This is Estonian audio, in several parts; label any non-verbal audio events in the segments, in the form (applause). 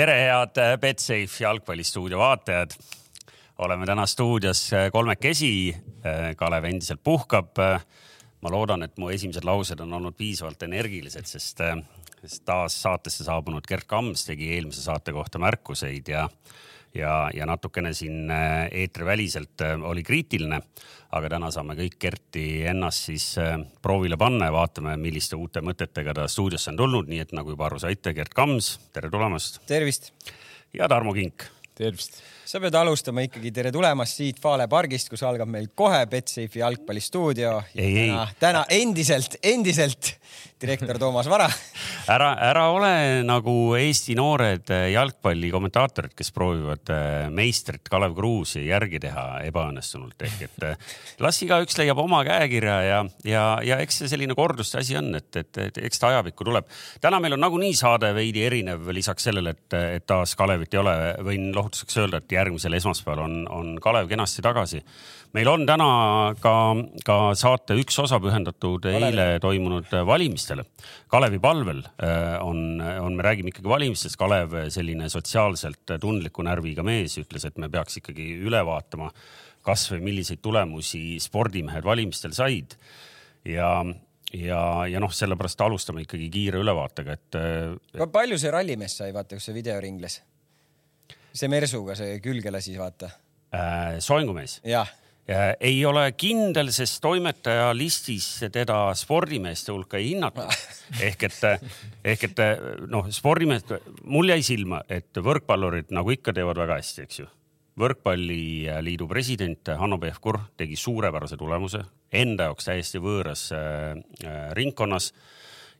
tere, head Betsafe jalgpallistuudio vaatajad. oleme täna stuudios kolmekesi. Kalev endiselt puhkab. ma loodan, et mu esimesed laused on olnud piisavalt energilised, sest, sest taas saatesse saabunud Gerd Kams tegi eelmise saate kohta märkuseid ja ja, ja natukene siin äh, eetriväliselt äh, oli kriitiline. aga täna saame kõik Kerti ennast siis äh, proovile panna ja vaatame, milliste uute mõtetega ta stuudiosse on tulnud, nii et nagu juba aru saite, Gert Kams, tere tulemast. tervist. ja Tarmo Kink. tervist sa pead alustama ikkagi tere tulemast siit Vale pargist, kus algab meil kohe Betsafe'i jalgpallistuudio. täna, täna endiselt, endiselt direktor Toomas Vara. (laughs) ära, ära ole nagu Eesti noored jalgpalli kommentaatorid, kes proovivad äh, meistrit Kalev Kruusi järgi teha ebaõnnestunult ehk et äh, las igaüks leiab oma käekirja ja, ja, ja eks see selline korduste asi on, et, et, et eks ta ajapikku tuleb. täna meil on nagunii saade veidi erinev, lisaks sellele, et, et taas Kalevit ei ole, võin lohutuseks öelda, et järgmisel esmaspäeval on, on Kalev kenasti tagasi. Meil on täna ka, ka saate üks osa pühendatud Kalevi. eile toimunud valimistele. Kalevi palvel äh, on, on, me räägime ikkagi valimistest. Kalev, selline sotsiaalselt tundliku närviga mees, ütles, et me peaks ikkagi üle vaatama kasvõi milliseid tulemusi spordimehed valimistel said ja ja, ja noh, sellepärast alustame ikkagi kiire ülevaatega, et. Äh, palju see rallimees sai, vaata, kus see video ringles? see Mersuga, see külge lasi, vaata äh,. soengumees? jah ei ole kindel, sest toimetaja listis teda spordimeeste hulka ei hinnata. (laughs) ehk et, ehk et noh, spordimehed, mul jäi silma, et võrkpallurid nagu ikka teevad väga hästi, eks ju. võrkpalliliidu president Hanno Pevkur tegi suurepärase tulemuse, enda jaoks täiesti võõras äh, äh ringkonnas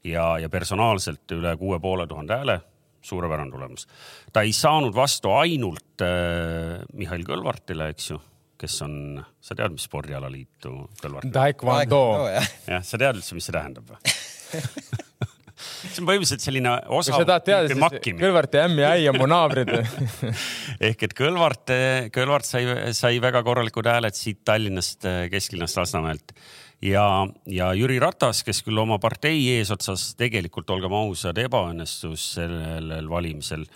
ja, ja personaalselt üle kuue poole tuhande hääle suurepärane tulemus. ta ei saanud vastu ainult äh, Mihhail Kõlvartile, eks ju, kes on, sa tead, mis spordialaliitu Kõlvart? Taekwondo. jah, sa tead üldse, mis see tähendab või (laughs) see on põhimõtteliselt selline osa. kui sa tahad teada, siis Kõlvart ja Ämmi äi on mu naabrid (laughs) ehk et Kõlvart, Kõlvart sai, sai väga korralikud hääled siit Tallinnast, kesklinnast, Lasnamäelt ja, ja Jüri Ratas, kes küll oma partei eesotsas tegelikult, olgem ausad, ebaõnnestus sellel valimisel,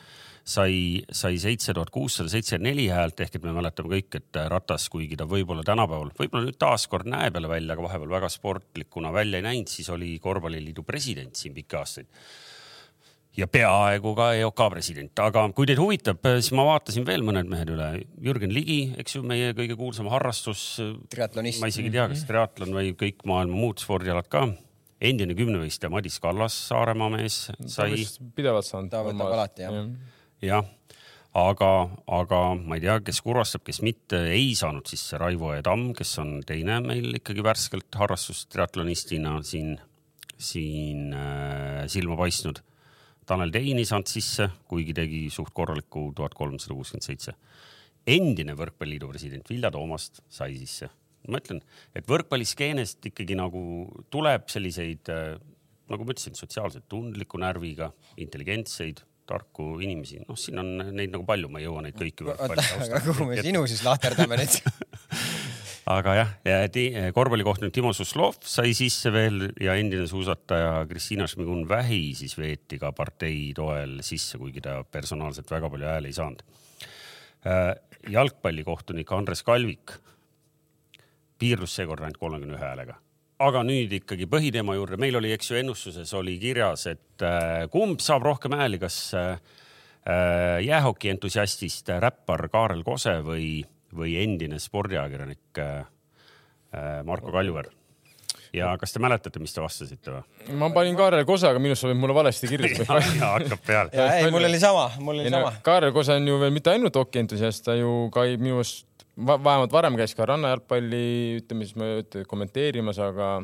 sai, sai seitse tuhat kuussada seitsekümmend neli häält ehk et me mäletame kõik, et Ratas, kuigi ta võib-olla tänapäeval, võib-olla nüüd taaskord näeb jälle välja, aga vahepeal väga sportlikuna välja ei näinud, siis oli korvpalliliidu president siin pikki aastaid ja peaaegu ka EOK president, aga kui teid huvitab, siis ma vaatasin veel mõned mehed üle. Jürgen Ligi, eks ju, meie kõige kuulsam harrastus. ma isegi ei tea, kas triatlon või kõik maailma muud spordialad ka. endine kümnevõistleja Madis Kallas, Saaremaa mees, sai. pidevalt saanud. ta võtab alati jah. Jah, aga, aga ma ei tea, kes kurvastab, kes mitte, ei saanud sisse Raivo E Tamm, kes on teine meil ikkagi värskelt harrastustriatlonistina siin, siin äh, silma paistnud Tanel Tein ei saanud sisse, kuigi tegi suht korraliku tuhat kolmsada kuuskümmend seitse. endine Võrkpalliliidu president Vilja Toomast sai sisse. ma ütlen, et võrkpalliskeenest ikkagi nagu tuleb selliseid, äh, nagu ma ütlesin, sotsiaalselt tundliku närviga, intelligentseid, tarku inimesi, noh, siin on neid nagu palju, ma ei jõua neid kõiki. aga kuhu me sinu siis lahterdame nüüd (laughs) aga jah, ja korvpallikohtunik Timo Suslov sai sisse veel ja endine suusataja Kristina Šmigun-Vähi siis veeti ka partei toel sisse, kuigi ta personaalselt väga palju hääli ei saanud. Äh, jalgpallikohtunik Andres Kalvik piirdus seekord ainult kolmekümne ühe häälega aga nüüd ikkagi põhiteema juurde, meil oli, eks ju, ennustuses oli kirjas, et äh, kumb saab rohkem hääli, kas äh, jäähoki entusiastist räppar Kaarel Kose või või endine spordiajakirjanik äh, äh, Marko Kaljuveer. ja kas te mäletate, mis te vastasite või? ma panin Kaarel Kose, aga minust sa võid mulle valesti kirjutada (laughs) hakkab peale. ei, mul oli sama, mul oli ei, sama. Kaarel Kose on ju veel mitte ainult hokientusiast, ta ju ka minu arust vähemalt varem käis ka rannajalgpalli, ütleme siis, ma ei ütle kommenteerimas, aga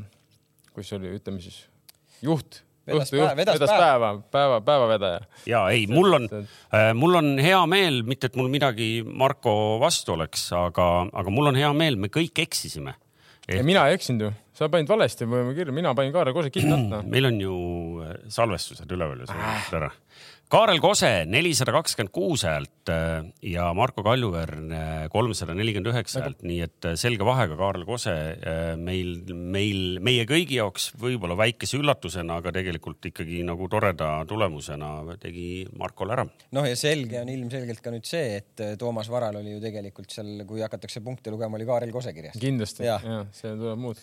kus oli, ütleme siis juht vedas, õhtu, vedas, vedas päeva, päeva, päevavedaja. ja ei, mul on äh,, mul on hea meel, mitte et mul midagi Marko vastu oleks, aga, aga mul on hea meel, me kõik eksisime. Et... mina ei eksinud ju, sa panid valesti kirja, mina panin Kaarel Kose kinni (clears throat) alt. meil on ju salvestused üleval ja sa äh. ära Kaarel Kose nelisada kakskümmend kuus häält äh, ja Marko Kaljuveern äh, kolmsada nelikümmend üheksa häält, nii et äh, selge vahega Kaarel Kose meil, meil, meie kõigi jaoks võib-olla väikese üllatusena, aga tegelikult ikkagi nagu toreda tulemusena tegi Markole ära. noh, ja selge on ilmselgelt ka nüüd see, et Toomas Varal oli ju tegelikult seal, kui hakatakse punkte lugema, oli Kaarel Kose kirjas. kindlasti ja, ja, see tuleb muuta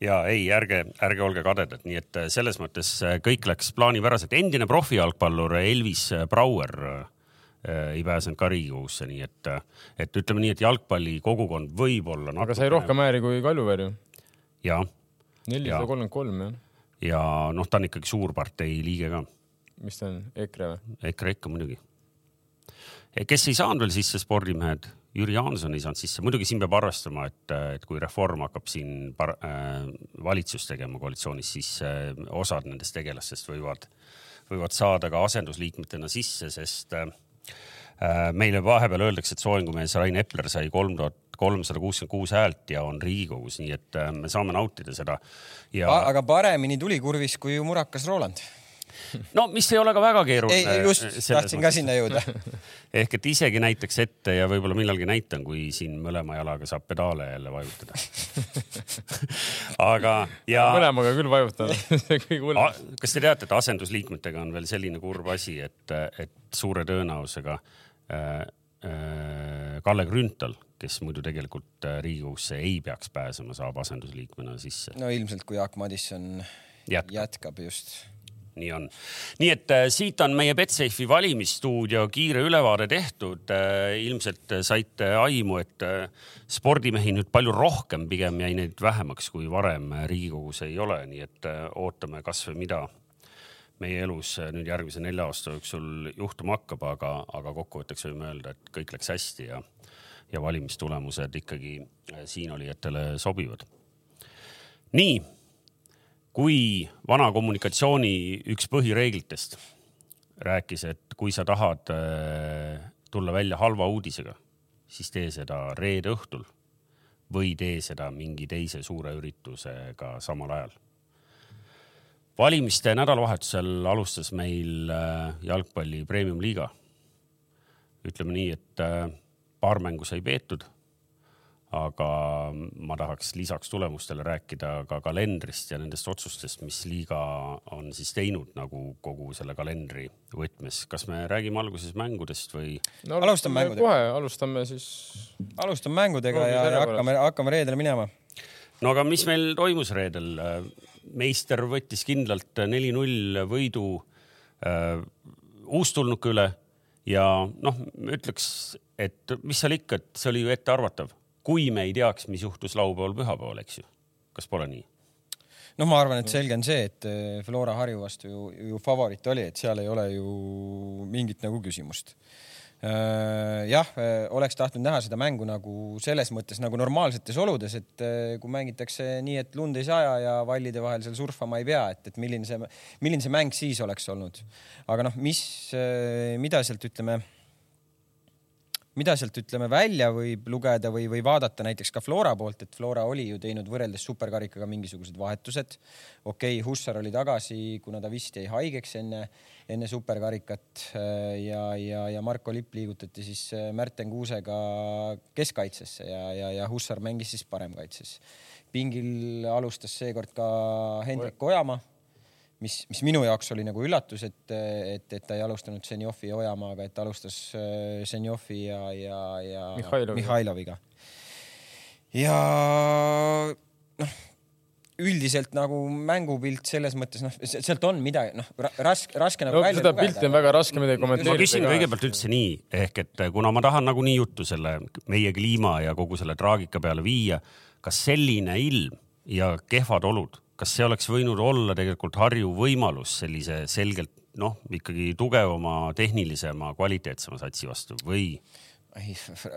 ja ei, ärge, ärge olge kadedad, nii et selles mõttes kõik läks plaanipäraselt. endine profijalgpallur Elvis Brouer äh, ei pääsenud ka Riigikogusse, nii et, et ütleme nii, et jalgpallikogukond võib-olla natuke.... aga sai rohkem hääli kui Kaljuveer ju. jah. nelisada kolmkümmend kolm jah. ja noh, ta on ikkagi suurpartei liige ka. mis ta on, EKRE või? EKRE ikka muidugi. kes ei saanud veel sisse, spordimehed Jüri Jaanson ei saanud sisse, muidugi siin peab arvestama, et, et kui Reform hakkab siin par, äh, valitsust tegema koalitsioonis, siis äh, osad nendest tegelastest võivad, võivad saada ka asendusliikmetena sisse, sest äh, äh meile vahepeal öeldakse, et soengumees Rain Epler sai kolm tuhat kolmsada kuuskümmend kuus häält ja on Riigikogus, nii et äh, me saame nautida seda. Ja.... aga paremini tuli kurvis kui Murakas Roland (laughs) no mis ei ole ka väga keeruline. just, tahtsin ka sinna jõuda (laughs) ehk et isegi näiteks ette ja võib-olla millalgi näitan, kui siin mõlema jalaga saab pedaale jälle vajutada (laughs) aga, ja. mõlemaga küll vajutada see kõige hullem. kas te teate, et asendusliikmetega on veel selline kurb asi, et, et suure tõenäosusega äh, äh, Kalle Grünthal, kes muidu tegelikult äh, Riigikogusse ei peaks pääsema, saab asendusliikmena sisse. no ilmselt, kui Jaak Madisson jätkab, jätkab just nii on. nii et äh, siit on meie Betsafe'i valimisstuudio kiire ülevaade tehtud äh,. ilmselt saite aimu, et äh, spordimehi nüüd palju rohkem, pigem jäi neid vähemaks kui varem Riigikogus ei ole, nii et äh, ootame kasvõi mida meie elus äh, nüüd järgmise nelja aasta jooksul juhtuma hakkab, aga, aga kokkuvõtteks võime öelda, et kõik läks hästi ja, ja valimistulemused ikkagi äh, siinolijatele sobivad. nii kui vana kommunikatsiooni üks põhireeglitest rääkis, et kui sa tahad äh, tulla välja halva uudisega, siis tee seda reede õhtul või tee seda mingi teise suure üritusega samal ajal. valimiste nädalavahetusel alustas meil äh, jalgpalli premium-liiga. ütleme nii, et äh, paar mängu sai peetud aga ma tahaks lisaks tulemustele rääkida ka kalendrist ja nendest otsustest, mis liiga on siis teinud nagu kogu selle kalendri võtmes. kas me räägime alguses mängudest või no,? alustame mängudega. kohe alustame siis. alustame mängudega ja, ja hakkame, hakkame reedele minema. no aga mis meil toimus reedel? meister võttis kindlalt neli-null võidu äh, uustulnuka üle ja noh, ütleks, et mis seal ikka, et see oli ju ettearvatav kui me ei teaks, mis juhtus laupäeval-pühapäeval, eks ju. kas pole nii? noh, ma arvan, et selge on see, et eh, Flora Harju vastu ju, ju favoriit oli, et seal ei ole ju mingit nagu küsimust. Äh, jah, eh, oleks tahtnud näha seda mängu nagu selles mõttes nagu normaalsetes oludes, et eh, kui mängitakse nii, et lund ei saja ja vallide vahel seal surfama ei pea, et, et milline see, milline see mäng siis oleks olnud. aga noh, mis, mida sealt ütleme mida sealt ütleme välja võib lugeda või, või vaadata näiteks ka Flora poolt, et Flora oli ju teinud võrreldes superkarikaga mingisugused vahetused. okei okay,, Hussar oli tagasi, kuna ta vist jäi haigeks enne, enne superkarikat äh, ja, ja, ja Marko Lipp liigutati siis äh, Märten Kuusega keskkaitsesse ja, ja, ja Hussar mängis siis paremkaitses. pingil alustas seekord ka Hendrik Ojamaa mis, mis minu jaoks oli nagu üllatus, et, et, et ta ei alustanud Zenjovi ja Ojamaaga, et alustas äh, Zenjovi ja, ja, ja Mihhailoviga, Mihhailoviga.. ja noh, üldiselt nagu mängupilt selles mõttes noh, sealt on midagi noh, raske, raske nagu no, välja seda pilti on väga raske midagi kommenteerida. ma küsin kõigepealt üldse nii, ehk et kuna ma tahan nagunii juttu selle meie kliima ja kogu selle traagika peale viia, kas selline ilm ja kehvad olud kas see oleks võinud olla tegelikult Harju võimalus sellise selgelt noh, ikkagi tugevama, tehnilisema, kvaliteetsema satsi vastu või? ei,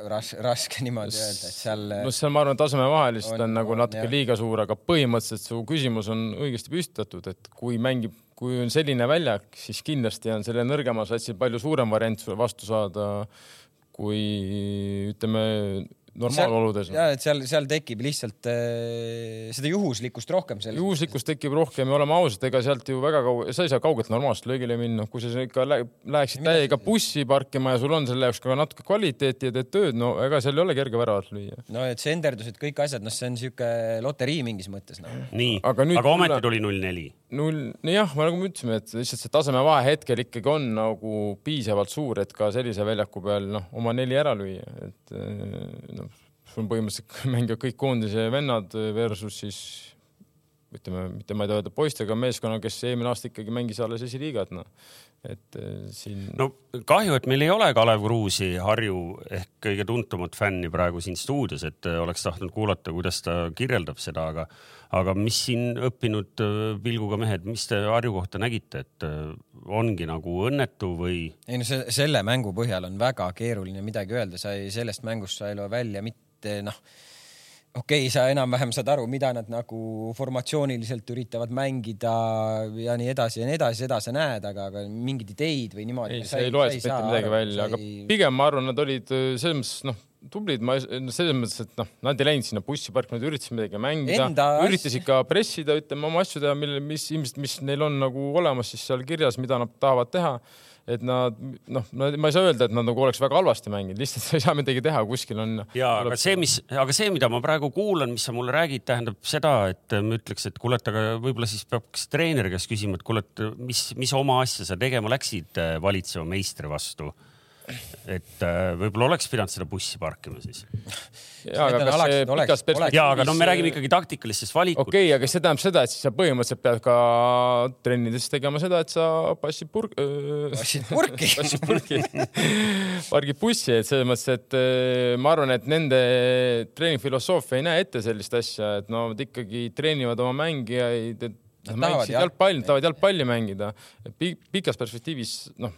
raske, raske niimoodi öelda, et seal. no seal ma arvan, taseme vahel lihtsalt on, on nagu natuke jah. liiga suur, aga põhimõtteliselt su küsimus on õigesti püstitatud, et kui mängib, kui on selline väljak, siis kindlasti on selle nõrgema satsi palju suurem variant vastu saada kui ütleme normaaloludes. ja et seal, seal tekib lihtsalt äh, seda juhuslikkust rohkem. juhuslikkust tekib rohkem ja oleme ausad, ega sealt ju väga kaugel, sa ei saa kaugelt normaalselt löögile minna, kui sa ikka läheksid täiega bussi parkima ja sul on selle jaoks ka natuke kvaliteeti ja teed tööd, no ega seal ei ole kerge väravat lüüa. no et senderdused, kõik asjad, noh, see on sihuke loterii mingis mõttes no.. nii, aga, aga ometi tuli null neli. Null, nojah, nagu me ütlesime, et lihtsalt see tasemevahe hetkel ikkagi on nagu piisavalt suur, et ka sellise väljaku peal noh, oma neli ära lüüa, et noh, sul põhimõtteliselt (laughs) mängivad kõik koondise vennad versus siis ütleme, mitte ma ei taha öelda poistega meeskonna, kes eelmine aasta ikkagi mängis alles esiliigat, noh et äh, siin. no kahju, et meil ei ole Kalev Kruusi, Harju ehk kõige tuntumat fänni praegu siin stuudios, et äh, oleks tahtnud kuulata, kuidas ta kirjeldab seda, aga, aga mis siin õppinud äh, pilguga mehed, mis te Harju kohta nägite, et ongi nagu õnnetu või? ei no see, selle mängu põhjal on väga keeruline midagi öelda, sa ei, sellest mängust sa ei loe välja mitte noh okei okay,, sa enam-vähem saad aru, mida nad nagu formatsiooniliselt üritavad mängida ja nii edasi ja nii edasi, seda sa näed, aga, aga mingeid ideid või niimoodi. ei, sa ei loe mitte midagi välja, aga ei... pigem ma arvan, nad olid äh, selles mõttes noh, tublid, ma selles mõttes, et noh, nad ei läinud sinna bussiparki, nad üritasid midagi mängida Enda..., üritasid ka pressida, ütleme oma asju teha, mille, mis ilmselt, mis neil on nagu olemas siis seal kirjas, mida nad tahavad teha et nad noh, ma ei saa öelda, et nad nagu oleks väga halvasti mänginud, lihtsalt sa ei saa midagi teha, kuskil on. ja aga see, mis, aga see, mida ma praegu kuulan, mis sa mulle räägid, tähendab seda, et ma ütleks, et kuule, et aga võib-olla siis peaks treeneri käest küsima, et kuule, et mis, mis oma asja sa tegema läksid äh, valitseva meistri vastu et äh, võib-olla oleks pidanud seda bussi parkima siis. ja, aga kas see pikas perspektiivis. ja, aga no me räägime ikkagi taktikalistest valikutest. okei okay,, aga see tähendab seda, et siis sa põhimõtteliselt pead ka trennides tegema seda, et sa passid purk äh,. passid purki (laughs) passid purki pargid bussi, et selles mõttes, et äh, ma arvan, et nende treenifilosoofia ei näe ette sellist asja, et no nad ikkagi treenivad oma mängijaid, et Nad mängisid jalgpalli, tahavad jalgpalli mängida. pikas perspektiivis, noh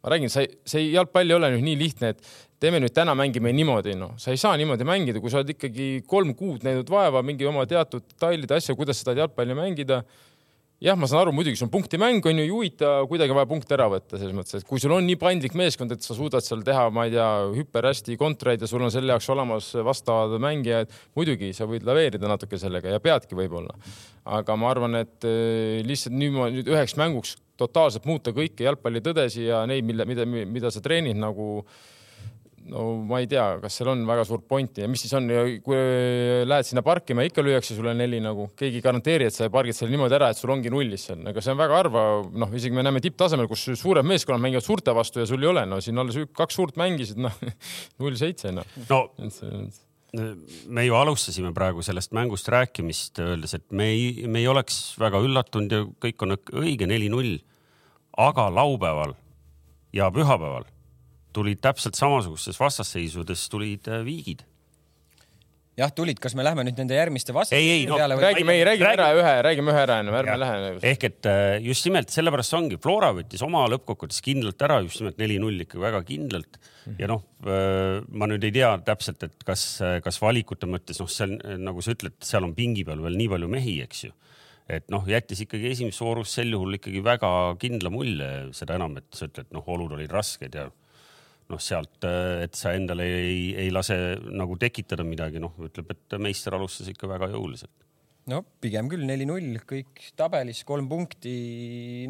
ma räägin, sa ei, see jalgpall ei ole nüüd nii lihtne, et teeme nüüd täna mängime niimoodi, noh, sa ei saa niimoodi mängida, kui sa oled ikkagi kolm kuud näinud vaeva mingi oma teatud detailide asja, kuidas tahad jalgpalli mängida. jah, ma saan aru, muidugi see on punktimäng, on ju, ei huvita, kuidagi vaja punkte ära võtta, selles mõttes, et kui sul on nii paindlik meeskond, et sa suudad seal teha, ma ei tea, hüperhästi kontreid ja sul on selle jaoks olemas vastavad mängijad, muidugi sa võid laveerida natuke sellega ja peadki võib-olla. aga ma arvan, et eh, lihtsalt niimoodi nüüd üheks mänguks totaalselt muuta kõiki jalgpallitõdesi ja neid, mille, mida, mida sa treenid nagu no ma ei tea, kas seal on väga suurt pointi ja mis siis on, kui lähed sinna parkima, ikka lüüakse sulle neli nagu, keegi ei garanteeri, et sa pargid selle niimoodi ära, et sul ongi nullis seal, aga see on väga harva, noh, isegi me näeme tipptasemel, kus suured meeskonnad mängivad suurte vastu ja sul ei ole, no siin alles kaks suurt mängisid, noh, (laughs) null seitse, noh. no me ju alustasime praegu sellest mängust rääkimist, öeldes, et me ei, me ei oleks väga üllatunud ja kõik on õige, neli-null. Aga laupäeval ja pühapäeval tulid täpselt samasugustes vastasseisudes tulid äh, viigid jah, tulid, kas me lähme nüüd nende järgmiste vastu ei, ei, no, peale või? räägime, ei, räägime räägi. ära ühe, räägime ühe ära enne, ärme lähe. ehk et äh, just nimelt sellepärast ongi, Flora võttis oma lõppkokkuvõttes kindlalt ära, just nimelt neli-null ikka väga kindlalt mm. -hmm. ja noh, äh, ma nüüd ei tea täpselt, et kas, kas valikute mõttes, noh, seal nagu sa ütled, seal on pingi peal veel nii palju mehi, eks ju et noh, jättis ikkagi esimeses voorus sel juhul ikkagi väga kindla mulje, seda enam, et sa ütled, noh, olud olid rasked ja noh, sealt, et sa endale ei, ei lase nagu tekitada midagi, noh, ütleb, et meister alustas ikka väga jõuliselt. no pigem küll neli-null, kõik tabelis kolm punkti,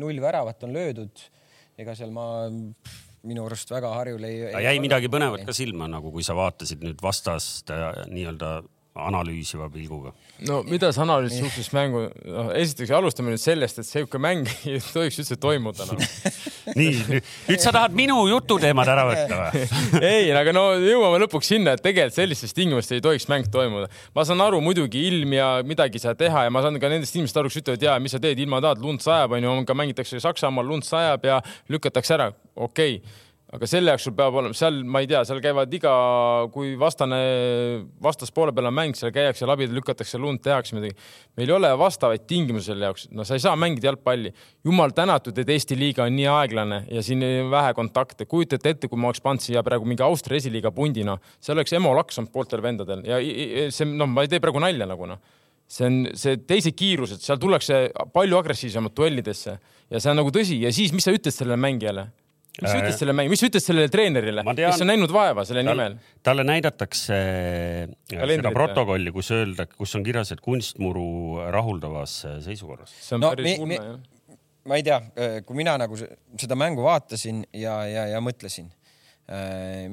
null väravat on löödud. ega seal ma minu arust väga Harjul ei, ei. jäi midagi põnevat ka silma, nagu kui sa vaatasid nüüd vastast äh, nii-öelda analüüsiva pilguga? no mida see analüüs niisuguseks mängu, noh esiteks alustame nüüd sellest, et sihuke mäng (laughs) ei tohiks üldse toimuda no. (laughs) nii, nüüd sa tahad minu jututeemad ära võtta või? (laughs) ei, aga no jõuame lõpuks sinna, et tegelikult sellistes tingimustes ei tohiks mäng toimuda. ma saan aru muidugi ilm ja midagi ei saa teha ja ma saan ka nendest inimestest aru, kes ütlevad, ja mis sa teed, ilma tahad, lund sajab, onju, ka mängitakse Saksamaal, lund sajab ja lükatakse ära, okei okay aga selle jaoks sul peab olema, seal ma ei tea, seal käivad iga, kui vastane, vastaspoole peal on mäng, seal käiakse läbi, lükatakse lund, tehakse midagi. meil ei ole vastavaid tingimusi selle jaoks, no sa ei saa mängida jalgpalli. jumal tänatud, et Eesti liiga on nii aeglane ja siin vähe kontakte. kujutate ette, kui ma oleks pannud siia praegu mingi Austria esiliiga pundina, seal oleks emo laks olnud pooltel vendadel ja see, noh, ma ei tee praegu nalja nagu noh see on see teised kiirused, seal tullakse palju agressiivsemalt duellidesse ja see on nagu tõsi ja siis, mis sa ütled sellele mängijale? Mis sa ütled selle mängi, mis sa ütled sellele treenerile, kes on näinud vaeva selle tal, nimel? talle näidatakse äh, Kalendrit, seda protokolli, kus öelda, kus on kirjas, et kunstmuru rahuldavas äh, seisukorras. see on no, päris hull, jah. ma ei tea, kui mina nagu seda mängu vaatasin ja, ja, ja mõtlesin,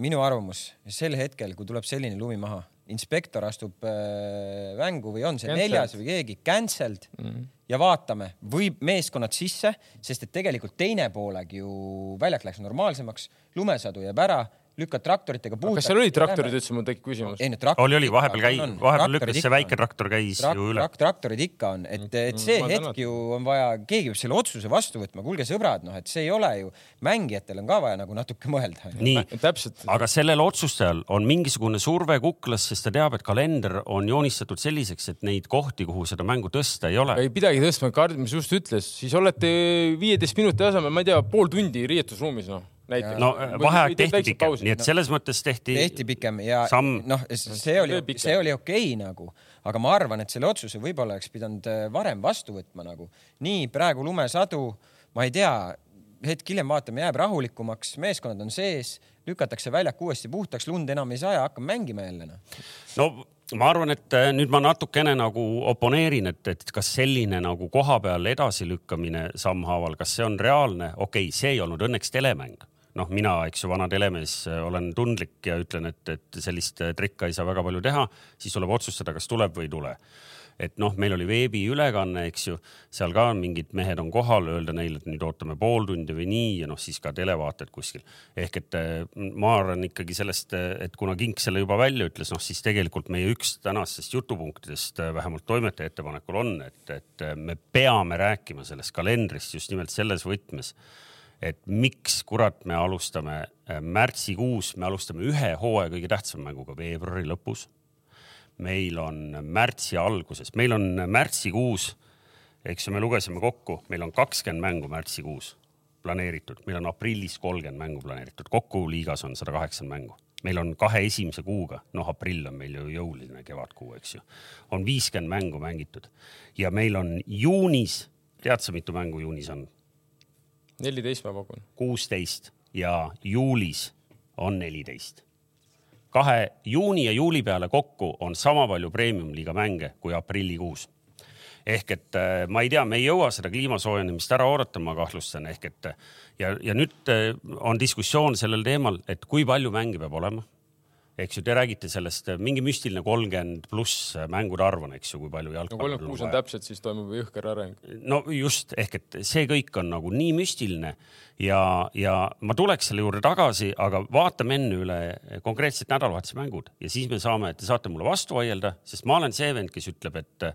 minu arvamus sel hetkel, kui tuleb selline lumi maha inspektor astub äh, mängu või on see cancelled. neljas või keegi, cancelled mm -hmm. Ja vaatame, võib meeskonnad sisse, sest et tegelikult teine poolek ju väljak läks normaalsemaks, lumesadu jääb ära lükkad traktoritega puud. kas seal olid traktorid üldse, mul tekib küsimus. ei no traktorid. oli, oli, vahepeal käis, vahepeal lükkas see väike traktor käis Trak, ju üle. traktorid ikka on, et, et see mm, hetk ju on vaja, keegi peab selle otsuse vastu võtma, kuulge sõbrad, noh, et see ei ole ju, mängijatel on ka vaja nagu natuke mõelda. nii, aga sellel otsustajal on mingisugune surve kuklas, sest ta teab, et kalender on joonistatud selliseks, et neid kohti, kuhu seda mängu tõsta ei ole. ei pidagi tõstma, Kard, mis just ütles, siis olete viieteist minuti asemel, ma ei tea, pool tundi riietusruumis, noh näiteks. no vaheaeg tehti pikem, nii et selles mõttes tehti. tehti pikem ja noh, see oli, see oli okei okay, nagu, aga ma arvan, et selle otsuse võib-olla oleks pidanud äh, varem vastu võtma nagu. nii praegu lumesadu, ma ei tea, hetk hiljem vaatame, jääb rahulikumaks, meeskonnad on sees, lükatakse väljak uuesti puhtaks, lund enam ei saja, hakkame mängima jälle noh. no ma arvan, et äh, nüüd ma natukene nagu oponeerin, et, et kas selline nagu koha peal edasilükkamine sammhaaval, kas see on reaalne, okei okay,, see ei olnud õnneks telemäng noh, mina, eks ju, vana telemees olen tundlik ja ütlen, et, et sellist trikka ei saa väga palju teha, siis tuleb otsustada, kas tuleb või ei tule et noh, meil oli veebiülekanne, eks ju, seal ka mingid mehed on kohal, öelda neile, et nüüd ootame pool tundi või nii ja noh, siis ka televaated kuskil. ehk et eh, ma arvan ikkagi sellest, et kuna Kink selle juba välja ütles, noh siis tegelikult meie üks tänastest jutupunktidest vähemalt toimetaja ettepanekul on, et, et me peame rääkima sellest kalendrist just nimelt selles võtmes et miks kurat me alustame äh, märtsikuus, me alustame ühe hooaja kõige tähtsama mänguga veebruari lõpus. meil on märtsi alguses, meil on märtsikuus, eks ju, me lugesime kokku, meil on kakskümmend mängu märtsikuus planeeritud, meil on aprillis kolmkümmend mängu planeeritud, kokku liigas on sada kaheksakümmend mängu. meil on kahe esimese kuuga, noh, aprill on meil ju jõuline kevadkuu, eks ju, on viiskümmend mängu mängitud ja meil on juunis, tead sa, mitu mängu juunis on? Neliteist ma pakun. kuusteist ja juulis on neliteist. kahe juuni ja juuli peale kokku on sama palju premium-liiga mänge kui aprillikuus ehk et äh, ma ei tea, me ei jõua seda kliima soojenemist ära oodata, ma kahtlustan, ehk et ja, ja nüüd äh, on diskussioon sellel teemal, et kui palju mänge peab olema eks ju, te räägite sellest mingi müstiline kolmkümmend pluss mängude arv on, eks ju, kui palju jalgpalli. no kolmkümmend kuus on täpselt, siis toimub jõhker areng. no just ehk et see kõik on nagu nii müstiline ja, ja ma tuleks selle juurde tagasi, aga vaatame enne üle konkreetselt nädalavahetuse mängud ja siis me saame, te saate mulle vastu vaielda, sest ma olen see vend, kes ütleb, et,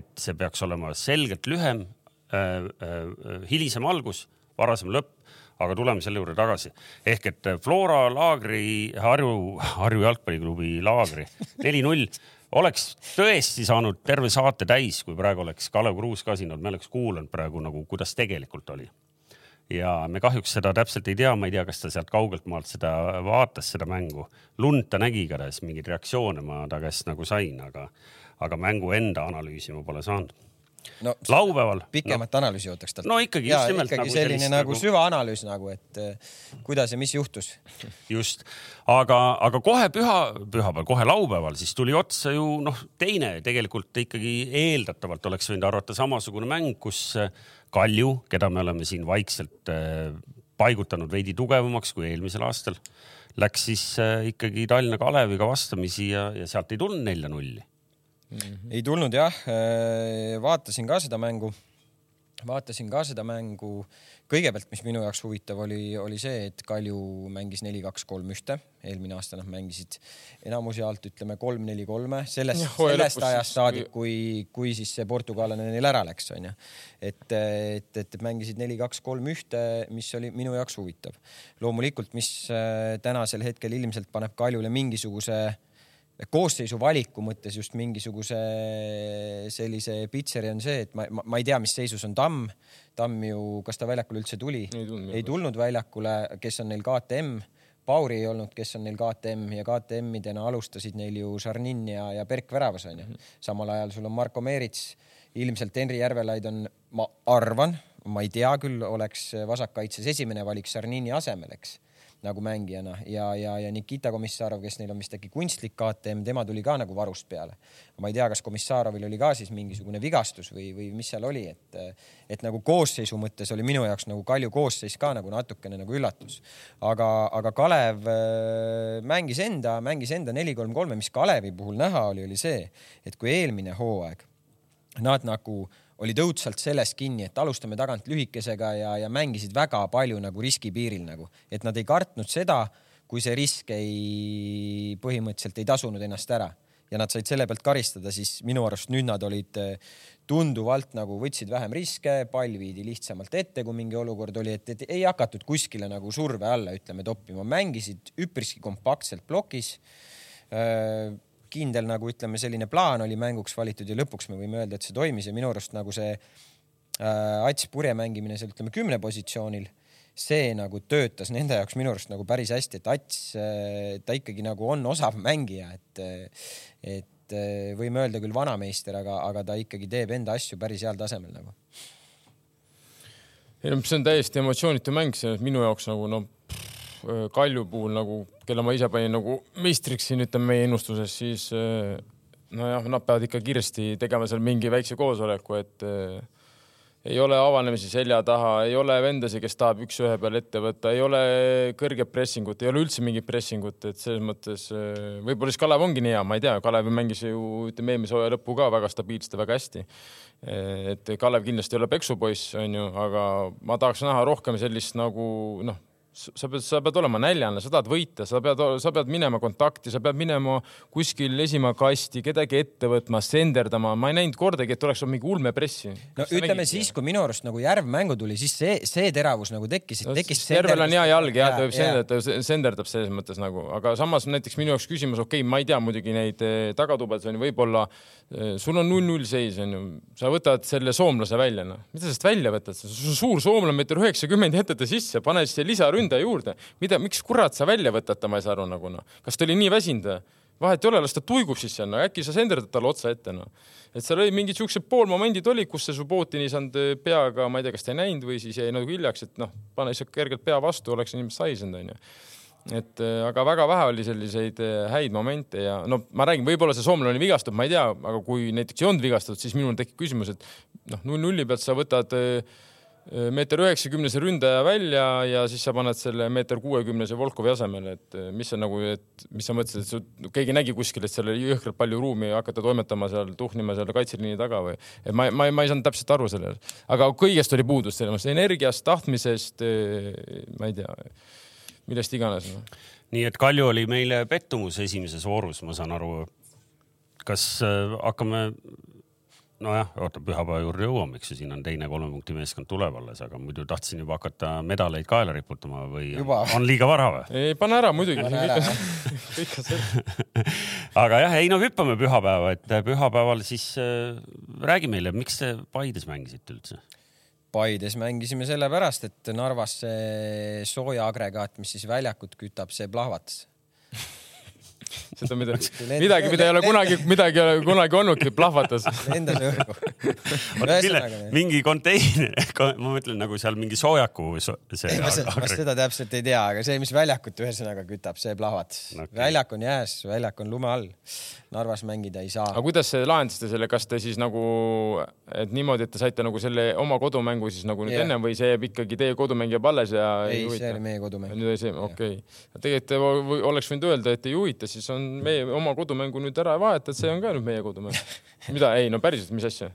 et see peaks olema selgelt lühem äh,, äh, hilisem algus, varasem lõpp aga tuleme selle juurde tagasi. ehk et Flora laagri, Harju, Harju jalgpalliklubi laagri neli-null oleks tõesti saanud terve saate täis, kui praegu oleks Kalev Kruus ka siin olnud, me oleks kuulanud praegu nagu, kuidas tegelikult oli. ja me kahjuks seda täpselt ei tea, ma ei tea, kas ta sealt kaugelt maalt seda vaatas, seda mängu. lund ta nägi igatahes, mingeid reaktsioone ma ta käest nagu sain, aga, aga mängu enda analüüsi ma pole saanud no, laupäeval. pikemat no. analüüsi ootaks talt. no ikkagi just nimelt. ikkagi nagu selline nagu, nagu süvaanalüüs nagu, et eh, kuidas ja mis juhtus. (laughs) just, aga, aga kohe püha, pühapäeval, kohe laupäeval siis tuli otsa ju noh, teine tegelikult ikkagi eeldatavalt oleks võinud arvata samasugune mäng, kus eh, Kalju, keda me oleme siin vaikselt eh, paigutanud veidi tugevamaks kui eelmisel aastal, läks siis ikkagi Tallinna Kaleviga vastamisi ja, ja sealt ei tulnud nelja-nulli mm. -hmm. ei tulnud jah, äh, vaatasin ka seda mängu, vaatasin ka seda mängu. kõigepealt, mis minu jaoks huvitav oli, oli see, et Kalju mängis neli, kaks, kolm, ühte. eelmine aasta nad mängisid enamuse alt ütleme kolm, neli, kolme, sellest, (laughs) sellest ajast saadik, kui, kui siis see portugallane neil ära läks, onju. et, et, et mängisid neli, kaks, kolm, ühte, mis oli minu jaoks huvitav. loomulikult, mis äh, tänasel hetkel ilmselt paneb Kaljule mingisuguse koosseisu valiku mõttes just mingisuguse sellise pitseri on see, et ma, ma, ma ei tea, mis seisus on Tamm. Tamm ju, kas ta väljakule üldse tuli? ei tulnud, ei tulnud väljakule, kes on neil KTM. Pauri ei olnud, kes on neil KTM ja KTM-idena alustasid neil ju Šarnin ja, ja Berk väravas onju. Mhm. samal ajal sul on Marko Meerits, ilmselt Henri Järvelaid on, ma arvan, ma ei tea küll, oleks vasakkaitses esimene valik Sarnini asemel, eks nagu mängijana ja, ja, ja Nikita Komissarov, kes neil on vist äkki kunstlik KTM, tema tuli ka nagu varust peale. ma ei tea, kas Komissarovil oli ka siis mingisugune vigastus või, või mis seal oli, et, et nagu koosseisu mõttes oli minu jaoks nagu Kalju koosseis ka nagu natukene nagu üllatus. aga, aga Kalev äh, mängis enda, mängis enda neli-kolm-kolme, mis Kalevi puhul näha oli, oli see, et kui eelmine hooaeg nad nagu olid õudselt selles kinni, et alustame tagant lühikesega ja, ja mängisid väga palju nagu riskipiiril nagu, et nad ei kartnud seda, kui see risk ei, põhimõtteliselt ei tasunud ennast ära. Ja nad said selle pealt karistada, siis minu arust nüüd nad olid eh, tunduvalt nagu võtsid vähem riske, pall viidi lihtsamalt ette, kui mingi olukord oli, et, et ei hakatud kuskile nagu surve alla, ütleme, toppima, mängisid üpriski kompaktselt plokis äh, kindel nagu ütleme, selline plaan oli mänguks valitud ja lõpuks me võime öelda, et see toimis ja minu arust nagu see äh, Ats purje mängimine seal ütleme kümne positsioonil, see nagu töötas nende jaoks minu arust nagu päris hästi, et Ats äh,, ta ikkagi nagu on osav mängija, et, et äh, võime öelda küll vanameister, aga, aga ta ikkagi teeb enda asju päris heal tasemel nagu. ei no see on täiesti emotsioonitu mäng, see minu jaoks nagu noh Äh, Kalju puhul nagu, kelle ma ise panin nagu meistriks siin ütleme meie ennustuses, siis äh, nojah, nad peavad ikka kiiresti tegema seal mingi väikse koosoleku, et äh, ei ole avanemisi selja taha, ei ole vendasi, kes tahab üks-ühe peal ette võtta, ei ole kõrget pressingut, ei ole üldse mingit pressingut, et selles mõttes võib-olla siis Kalev ongi nii hea, ma ei tea, Kalev mängis ju ütleme eelmise hooaja lõppu ka väga stabiilselt ja väga hästi. et Kalev kindlasti ei ole peksupoiss, onju, aga ma tahaks näha rohkem sellist nagu noh sa pead, sa pead olema näljane, sa tahad võita, sa pead, sa pead minema kontakti, sa pead minema kuskil esima kasti, kedagi ette võtma, senderdama. ma ei näinud kordagi, et oleks olnud mingi ulmepressi. no ütleme siis, kui minu arust nagu Järv mängu tuli, siis see, see teravus nagu tekkis no,, tekkis. Järvel on hea jalg ja ta võib senderdada, senderdab selles mõttes nagu, aga samas näiteks minu jaoks küsimus, okei okay,, ma ei tea muidugi neid eh, tagatubades on ju võib-olla, eh, sul on null-null seis on ju, sa võtad selle soomlase välja, noh, mida sa sellest välja võtad, suur soomlane meeter üheksakümmend jätate sisse, pane siis lisaründe ründaja juurde. mida, miks kurat sa välja võtad ta, ma ei saa aru nagu noh. kas ta oli nii väsinud või? vahet ei ole, las ta tuigub siis seal, no äkki sa senderdad talle otsa ette, noh. et seal oli mingid siuksed poolmomendid olid, kus see Subbotin ei saanud eh, peaga, ma ei tea, kas ta ei näinud või siis jäi nagu hiljaks, et noh, pane lihtsalt kergelt pea vastu, oleks inimene saisenud, onju et eh, aga väga vähe oli selliseid eh, häid momente ja no ma räägin, võib-olla see soomlane oli vigastatud, ma ei tea, aga kui näiteks ei olnud vigastatud, siis minul tekib küsimus, et noh, null nulli pealt sa võtad äh, meeter üheksakümnese ründaja välja ja siis sa paned selle meeter kuuekümnese Volkovi asemele, et eh, mis on nagu, et mis sa mõtlesid, et su, keegi nägi kuskil, et seal oli jõhkralt palju ruumi hakata toimetama seal, tuhnima seal kaitseliini taga või? et ma, ma, ma ei saanud täpselt aru sellele, aga kõigest oli puudus, selles mõttes energiast, tahtmisest, eh, ma ei tea, millest iganes no.. nii et Kalju oli meile pettumus esimeses voorus, ma saan aru. kas äh, hakkame nojah, oota, pühapäeva juurde jõuame, eks ju, siin on teine kolme punkti meeskond tuleb alles, aga muidu tahtsin juba hakata medaleid kaela riputama või juba. on liiga vara või? ei, pane ära muidugi. (laughs) (laughs) aga jah, ei no hüppame pühapäeva, et pühapäeval siis äh, räägi meile, miks te Paides mängisite üldse? Paides mängisime sellepärast, et Narvas see soojaagregaat, mis siis väljakut kütab, see plahvatas seda midagi, midagi, mida ei ole kunagi, midagi ei ole kunagi olnudki, plahvatas. lendas õhku. mingi konteiner, ma mõtlen nagu seal mingi soojaku see. ma seda täpselt ei tea, aga see, mis väljakut ühesõnaga kütab, see plahvatas okay.. väljak on jääs, väljak on lume all. Narvas mängida ei saa. aga kuidas te lahendasite selle, kas te siis nagu, et niimoodi, et te saite nagu selle oma kodumängu siis nagu nüüd yeah. ennem või see jääb ikkagi teie kodumäng jääb alles ja ei, ei see oli meie kodumäng. nüüd oli see, okei okay.. tegelikult oleks võinud öelda, et ei huvita, siis on meie oma kodumängu nüüd ära vahetad, see on ka nüüd meie kodumäng. (laughs) mida, ei no päriselt, mis asja?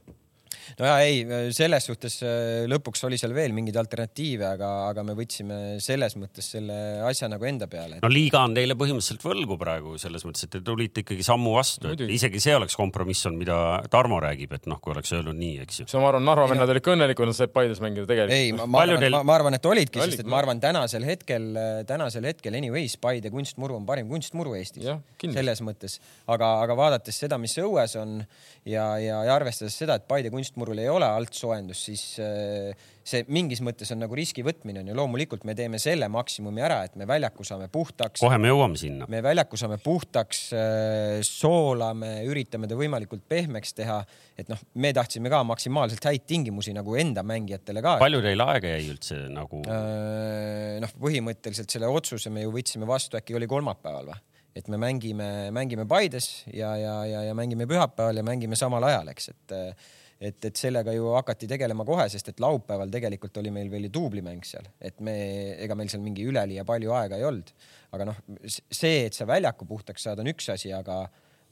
No ja ei, selles suhtes äh, lõpuks oli seal veel mingeid alternatiive, aga, aga me võtsime selles mõttes selle asja nagu enda peale et.... no liiga on teile põhimõtteliselt võlgu praegu selles mõttes, et te tulite ikkagi sammu vastu, et isegi see oleks kompromiss olnud, mida Tarmo räägib, et noh, kui oleks öelnud nii, eks ju. ma arvan, Narva vennad olid ka õnnelikud, nad said Paides mängida tegelikult. ei, ma, ma, arvan, teil... ma, ma arvan, et olidki, sest et ma arvan, tänasel hetkel, tänasel hetkel anyways Paide kunstmuru on parim kunstmuru Eestis. selles mõttes, aga, aga vaadates seda, mis õues on ja, ja, ja arvestades seda, et Paide kunstmuru mustmurul ei ole altsoojendust, siis äh, see mingis mõttes on nagu riski võtmine on ju, loomulikult me teeme selle maksimumi ära, et me väljaku saame puhtaks. kohe me jõuame sinna. me väljaku saame puhtaks, äh, soolame, üritame ta võimalikult pehmeks teha, et noh, me tahtsime ka maksimaalselt häid tingimusi nagu enda mängijatele ka. palju teil aega jäi üldse nagu? Äh, noh, põhimõtteliselt selle otsuse me ju võtsime vastu, äkki oli kolmapäeval või? et me mängime, mängime Paides ja, ja, ja, ja mängime pühapäeval ja mängime samal ajal, eks, et et, et sellega ju hakati tegelema kohe, sest et laupäeval tegelikult oli meil veel ju duublimäng seal, et me, ega meil seal mingi üleliia palju aega ei olnud. aga noh, see, et sa väljaku puhtaks saad, on üks asi, aga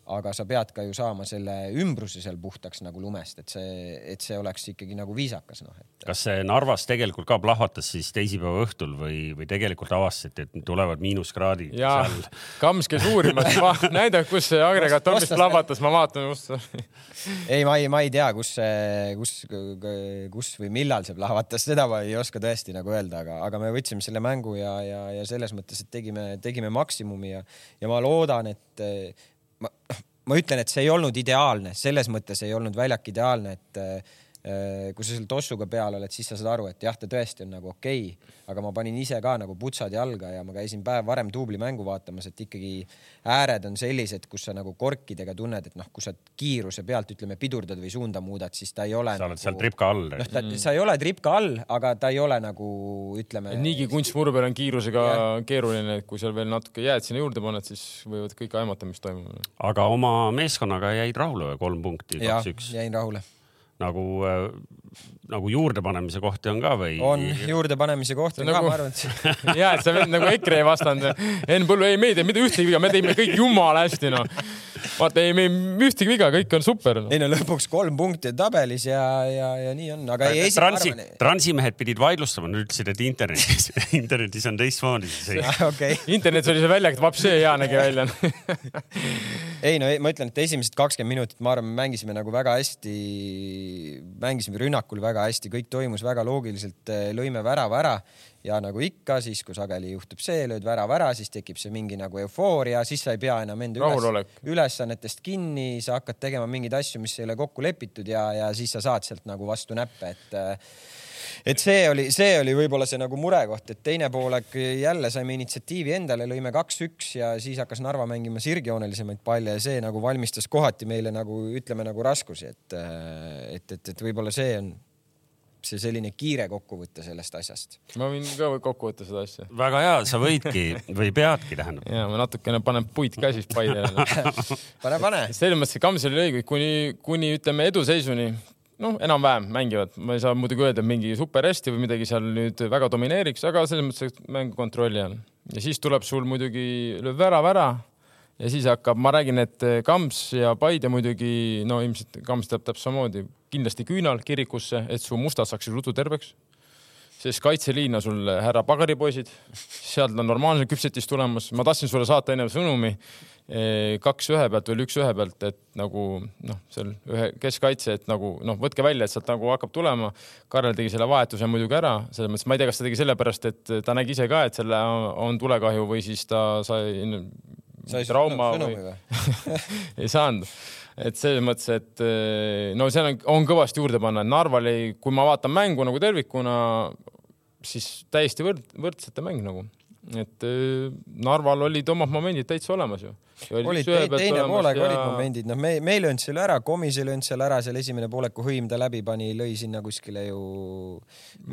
aga sa pead ka ju saama selle ümbruse seal puhtaks nagu lumest, et see, et see oleks ikkagi nagu viisakas, noh et. kas see Narvas tegelikult ka plahvatas siis teisipäeva õhtul või, või tegelikult avastasite, et tulevad miinuskraadid? jaa seal..., Kams käis uurimas näida, kus see agregaat on, mis plahvatas, ma vaatan just (laughs) ei, ma ei, ma ei tea, kus see, kus, kus või millal see plahvatas, seda ma ei oska tõesti nagu öelda, aga, aga me võtsime selle mängu ja, ja, ja selles mõttes, et tegime, tegime maksimumi ja, ja ma loodan, et ma, ma ütlen, et see ei olnud ideaalne, selles mõttes ei olnud väljak ideaalne, et Äh, kui sa seal tossuga peal oled, siis sa saad aru, et jah, ta tõesti on nagu okei okay,, aga ma panin ise ka nagu putsad jalga ja ma käisin päev varem duublimängu vaatamas, et ikkagi ääred on sellised, kus sa nagu korkidega tunned, et noh, kui sa kiiruse pealt ütleme pidurdad või suunda muudad, siis ta ei ole. sa oled nagu, seal tripka all. noh, ta mm., sa ei ole tripka all, aga ta ei ole nagu ütleme. niigi kunstmuru peal on kiirusega ja. keeruline, et kui seal veel natuke jääd sinna juurde paned, siis võivad kõik aimata, mis toimub. aga oma meeskonnaga jäid rahule või kolm punkti, kaks-üks? jäin rahule nagu, äh, nagu juurdepanemise kohti on ka või? on juurdepanemise kohti on nagu... ka, ma arvan, et (laughs) ja, et sa oled nagu EKRE vastanud. Enn Põllu, ei, me ei tee mitte ühtegi viga, me teeme kõik jumala hästi, noh. vaata, ei, me ei ühtegi viga, kõik on super no.. ei no lõpuks kolm punkti tabelis ja, ja, ja nii on, aga ei, ei. Transi, transimehed pidid vaidlustama, nad ütlesid, et internetis (laughs) internetis on teistmoodi okay. internetis oli see väljak, vapsee hea nägi välja ei no ma ütlen, et esimesed kakskümmend minutit, ma arvan, me mängisime nagu väga hästi mängisime rünnakul väga hästi, kõik toimus väga loogiliselt, eh, lõime värava ära ja nagu ikka, siis kui sageli juhtub see, lööd värava ära, siis tekib see mingi nagu eufooria, siis sa ei pea enam enda üles, ülesannetest kinni, sa hakkad tegema mingeid asju, mis ei ole kokku lepitud ja, ja siis sa saad sealt nagu vastu näppe, et eh, et see oli, see oli võib-olla see nagu murekoht, et teine poolek jälle saime initsiatiivi endale, lõime kaks-üks ja siis hakkas Narva mängima sirgjoonelisemaid palle ja see nagu valmistas kohati meile nagu ütleme nagu raskusi, et, et, et, et võib-olla see on see selline kiire kokkuvõte sellest asjast. ma võin ka kokku võtta seda asja. väga hea, sa võidki (laughs) või peadki, tähendab. ja ma natukene panen puid käsis paidele (laughs) pane, pane. selles mõttes, et Kamsil oli õige, kuni, kuni ütleme eduseisuni noh, enam-vähem mängivad, ma ei saa muidugi öelda, mingi super hästi või midagi seal nüüd väga domineeriks, aga selles mõttes, et mäng kontrolli all. ja siis tuleb sul muidugi, lööb värav ära ja siis hakkab, ma räägin, et Kams ja Paide muidugi, no ilmselt Kams teab täpselt samamoodi, kindlasti küünal kirikusse, et su mustad saaksid ruttu terveks. sest kaitseliin on sul härra pagaripoisid, sealt on normaalne küpsetis tulemas, ma tahtsin sulle saata enne sõnumi kaks ühe pealt või üks ühe pealt, et nagu noh, seal ühe keskkaitse, et nagu noh, võtke välja, et sealt nagu hakkab tulema. Karel tegi selle vahetuse muidugi ära, selles mõttes ma ei tea, kas ta tegi sellepärast, et ta nägi ise ka, et selle on tulekahju või siis ta sai sai trauma või, (laughs) ei saanud. Et selles mõttes, et no seal on, on kõvasti juurde panna, Narval ei, kui ma vaatan mängu nagu tervikuna, siis täiesti võrd, võrdsete mäng nagu et äh, Narval olid omad momendid täitsa olemas ju. olid te, teine poolega ja... olid momendid, noh, me, me ei löönud seal ära, Komis ei löönud seal ära, seal esimene poolek, kui Hõim ta läbi pani, lõi sinna kuskile ju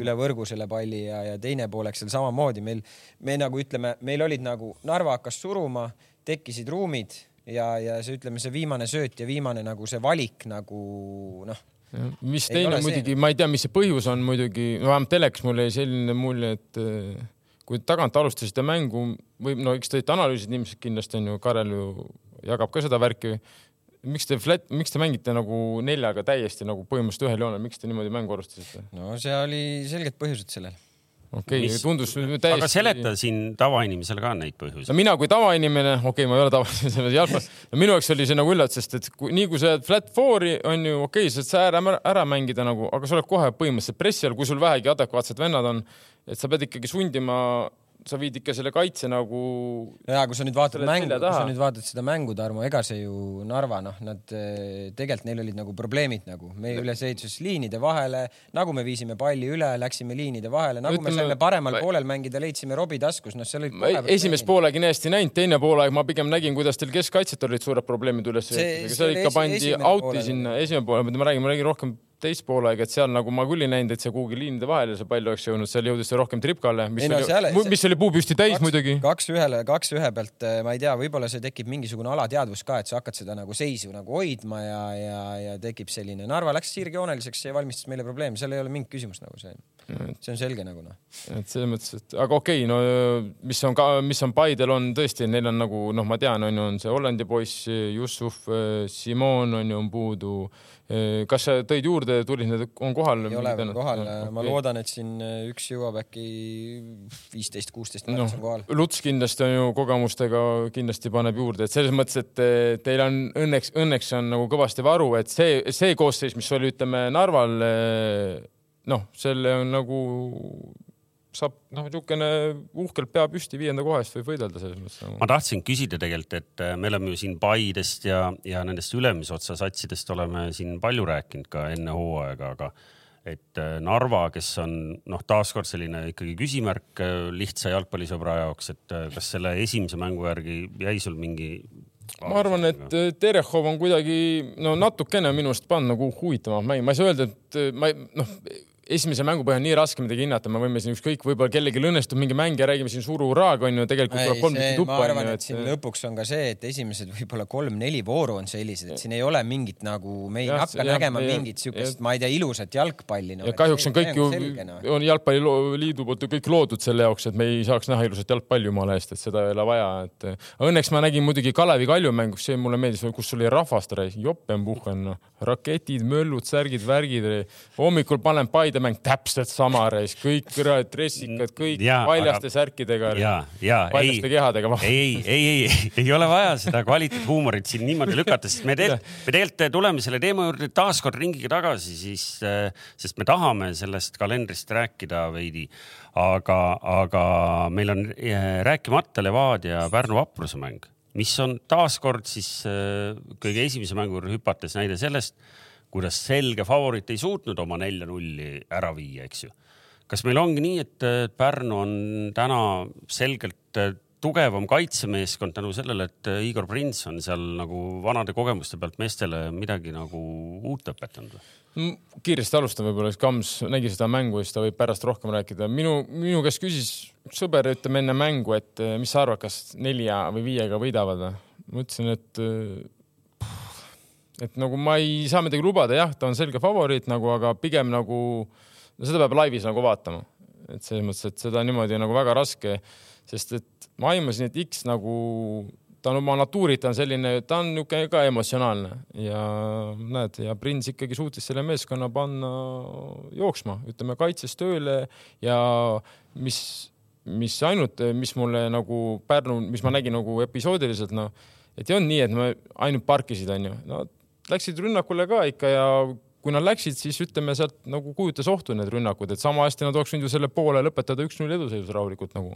üle võrgu selle palli ja, ja teine poolek seal samamoodi. Meil, me nagu ütleme, meil olid nagu Narva hakkas suruma, tekkisid ruumid ja, ja see, ütleme, see viimane sööt ja viimane nagu see valik nagu noh mis teine muidugi, ma ei tea, mis see põhjus on muidugi, vähemalt telekas mul jäi selline mulje, et kui tagant alustasite mängu või no eks te olete analüüsinud ilmselt kindlasti on ju, Karel ju jagab ka seda värki. miks te flat, miks te mängite nagu neljaga täiesti nagu põhimõtteliselt ühel joonel, miks te niimoodi mängu alustasite? no see oli selged põhjused sellel okei okay,, tundus täiesti. aga seleta siin tavainimesele ka neid põhjuseid. no mina kui tavainimene, okei okay,, ma ei ole tavainimene (laughs) jalgpallis, no minu jaoks oli see nagu üllatus, sest et kui, nii kui sa jääd flat four'i on ju okei okay,, sa saad ära, ära mängida nagu, aga sa oled kohe põhimõtteliselt pressi all, kui sul vähegi adekvaatsed vennad on et sa pead ikkagi sundima sa viid ikka selle kaitse nagu. ja kui sa nüüd vaatad mängu, kui sa nüüd vaatad seda mängu, Tarmo, ega see ju Narva, noh, nad eh, tegelikult neil olid nagu probleemid nagu meie ülesehituses liinide vahele, nagu me viisime palli üle, läksime liinide vahele, nagu Ütleme, me saime paremal ma... poolel mängida, leidsime Robbie taskus, noh, seal olid. esimest poolegi nii hästi näinud, teine poolaeg ma pigem nägin, kuidas teil keskkaitset olid suured probleemid üles. see, see ikka pandi out'i sinna, esimene pool, ma räägin, ma räägin rohkem teist poolega, et seal nagu ma küll ei näinud, et see kuhugi liinide vahele see pall oleks jõudnud, seal jõudis see rohkem tripkale, mis, no, oli, seal, mis oli puupüsti täis kaks, muidugi. kaks ühele, kaks ühe pealt, eh, ma ei tea, võib-olla see tekib mingisugune alateadvus ka, et sa hakkad seda nagu seisu nagu hoidma ja, ja, ja tekib selline. Narva läks sirgjooneliseks ja valmistas meile probleeme, seal ei ole mingit küsimust nagu see, see on selge nagu noh. et selles mõttes, et aga okei okay,, no mis on ka, mis on Paidel on tõesti, neil on nagu noh, ma tean, on ju, on see Hollandi poiss Jussuf, eh, Simon on ju, on puudu kas sa tõid juurde, tulid need, on kohal? ei ole veel kohal no,, okay. ma loodan, et siin üks jõuab äkki viisteist, kuusteist märts no, on kohal. Luts kindlasti on ju kogemustega, kindlasti paneb juurde, et selles mõttes, et teil on õnneks, õnneks on nagu kõvasti varu, et see, see koosseis, mis oli, ütleme Narval, noh, selle on nagu saab noh, niisugune uhkelt pea püsti viienda koha eest võib võidelda selles mõttes ma tahtsin küsida tegelikult, et äh, me oleme ju siin Paidest ja, ja nendest ülemise otsa satsidest oleme siin palju rääkinud ka enne hooaega, aga et äh, Narva, kes on noh, taaskord selline ikkagi küsimärk äh, lihtsa jalgpallisõbra jaoks, et kas selle esimese mängu järgi jäi sul mingi ma arvan, et Terehov on kuidagi no natukene minu arust pannud nagu huvitavama mängi, ma ei saa öelda, et ma ei noh, esimese mängu põhjal nii raske midagi hinnata, me võime siin ükskõik, võib-olla kellelgi õnnestub mingi mäng ja räägime siin suure hurraaga onju, tegelikult tuleb kolm tükki tuppa. ma arvan, et siin lõpuks on ka see, et esimesed võib-olla kolm-neli vooru on sellised, et siin ei ole mingit nagu, me ei ja, hakka ja, nägema ja, mingit siukest, ma ei tea, ilusat jalgpalli no,. ja kahjuks on kõik ju, no. on Jalgpalliliidu poolt ju kõik loodud selle jaoks, et me ei saaks näha ilusat jalgpalli jumala eest, et seda ei ole vaja, et õnneks ma nägin muidugi Kalevi Kalju mängus, see mulle meeldis, kus oli rahvast, jopenpuhhen, noh, raketid, möllud, särgid, värgid, hommikul panen Paide mäng täpselt sama reis, kõik kurat dressikad, kõik ja, paljaste aga... särkidega. ja, ja paljaste ei, kehadega. ei, ei, ei, ei, ole vaja seda kvaliteethuumorit siin niimoodi lükata, sest me tegelikult, me tegelikult tuleme selle teema juurde taaskord ringiga tagasi, siis, sest me tahame sellest kalendrist rääkida veidi. aga, aga meil on äh, rääkimata Levadia Pärnu vapruse mäng, mis on taaskord siis äh, kõige esimese mängu juurde hüpates näide sellest kuidas selge favoriit ei suutnud oma nelja-nulli ära viia, eks ju. kas meil ongi nii, et Pärnu on täna selgelt äh, tugevam kaitsemeeskond tänu sellele, et äh, Igor Prins on seal nagu vanade kogemuste pealt meestele midagi nagu uut õpetanud kiiresti alustan võib-olla, siis Kams nägi seda mängu siis ta võib pärast rohkem rääkida. minu, minu käest küsis sõber, ütleme enne mängu, et äh, mis sa arvad, kas nelja või viiega võidavad või? ma ütlesin, et et nagu ma ei saa midagi lubada, jah, ta on selge favoriit nagu, aga pigem nagu no seda peab laivis nagu vaatama. et selles mõttes, et seda niimoodi nagu väga raske, sest et ma aimasin, et X nagu ta on oma natuurilt on selline, ta on niisugune ka emotsionaalne ja näed, ja Prins ikkagi suutis selle meeskonna panna jooksma, ütleme kaitses tööle ja mis, mis ainult, mis mulle nagu Pärnu, mis ma nägin nagu episoodiliselt, noh, et ei olnud nii, et me ainult parkisid, onju, no läksid rünnakule ka ikka ja kui nad läksid, siis ütleme sealt nagu kujutas ohtu need rünnakud, et sama hästi nad oleks võinud ju selle poole lõpetada üks-null eduseisus rahulikult nagu.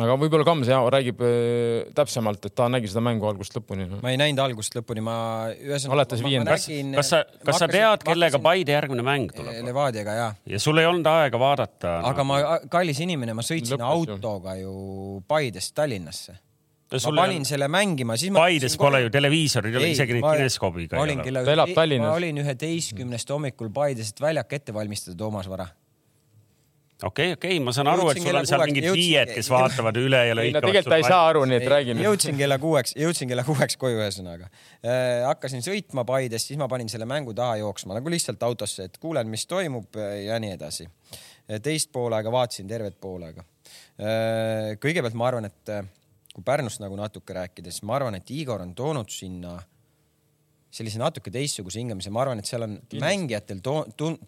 aga võib-olla Kams ja räägib äh, täpsemalt, et ta nägi seda mängu algusest lõpuni no.. ma ei näinud algusest lõpuni, ma ühesõnaga. oletas viienda. kas, sa, kas sa tead, kellega Paide järgmine mäng tuleb? Levadiaga ja. ja sul ei olnud aega vaadata? aga no. ma, kallis inimene, ma sõitsin Lõpus, autoga ju Paidest Tallinnasse ma panin selle mängima, siis ma. Paides pole ju televiisorid, isegi neid kineskoobiga ei ole. ta elab Tallinnas. ma olin üheteistkümnest hommikul Paides, et väljak ette valmistada Toomas Vara okei okay,, okei okay,, ma saan aru, et sul on seal mingid viied, kes vaatavad üle ja lõikavad. tegelikult ta ei saa aru, nii et räägi nüüd. jõudsin kella kuueks, jõudsin kella kuueks koju ühesõnaga äh,. hakkasin sõitma Paidest, siis ma panin selle mängu taha jooksma nagu lihtsalt autosse, et kuulen, mis toimub ja nii edasi. teist poolega vaatasin tervet poolega äh,. kõigepealt ma arvan, et kui Pärnust nagu natuke rääkida, siis ma arvan, et Igor on toonud sinna sellise natuke teistsuguse hingamise, ma arvan, et seal on Kindlasti. mängijatel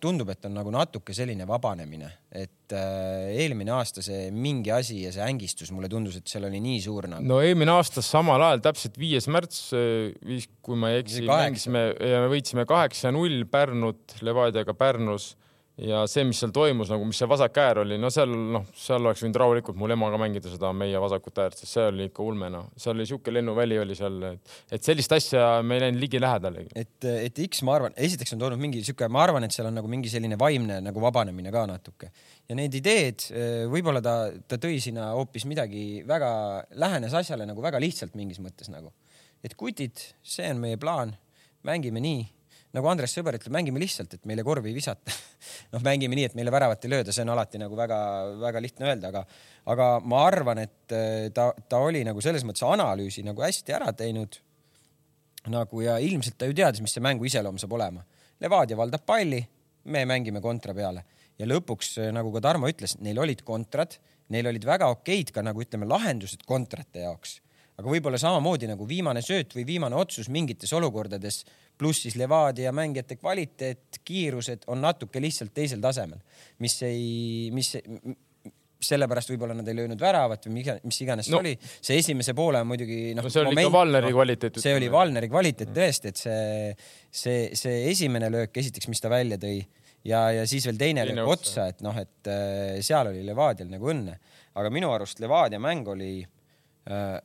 tundub, et on nagu natuke selline vabanemine, et äh, eelmine aasta see mingi asi ja see ängistus mulle tundus, et seal oli nii suur nagu. no eelmine aasta samal ajal, täpselt viies märts, äh, kui ma ei eksi, mängisime ja me võitsime kaheksa-null Pärnut Levadiaga Pärnus ja see, mis seal toimus, nagu mis see vasak äär oli, no seal noh, seal oleks võinud rahulikult mul emaga mängida seda meie vasakut äärt, sest see oli ikka ulme noh, seal oli sihuke lennuväli oli seal, et, sellist asja me ei läinud ligilähedalegi. et, et X, ma arvan, esiteks on toonud mingi sihuke, ma arvan, et seal on nagu mingi selline vaimne nagu vabanemine ka natuke. Ja need ideed, võib-olla ta, ta tõi sinna hoopis midagi väga, lähenes asjale nagu väga lihtsalt mingis mõttes nagu, et kutid, see on meie plaan, mängime nii nagu Andres Sõber ütleb, mängime lihtsalt, et meile korvi ei visata (laughs) noh, mängime nii, et meile väravat ei lööda, see on alati nagu väga-väga lihtne öelda, aga, aga ma arvan, et äh, ta, ta oli nagu selles mõttes analüüsi nagu hästi ära teinud. nagu ja ilmselt ta ju teadis, mis see mängu iseloom saab olema. Levadia valdab palli, me mängime kontra peale ja lõpuks, äh, nagu ka Tarmo ütles, neil olid kontrad, neil olid väga okeid ka nagu ütleme, lahendused kontrate jaoks aga võib-olla samamoodi nagu viimane sööt või viimane otsus mingites olukordades pluss siis Levadia mängijate kvaliteet, kiirused on natuke lihtsalt teisel tasemel, mis ei, mis sellepärast võib-olla nad ei löönud väravat või mis iganes no. see oli. see esimese poole on muidugi noh no,. see oli moment, ikka Valneri no, kvaliteet. see oli Valneri kvaliteet tõesti, et see, see, see esimene löök esiteks, mis ta välja tõi ja, ja siis veel teine, teine löök otsa, et noh, et äh, seal oli Levadial nagu õnne, aga minu arust Levadia mäng oli äh,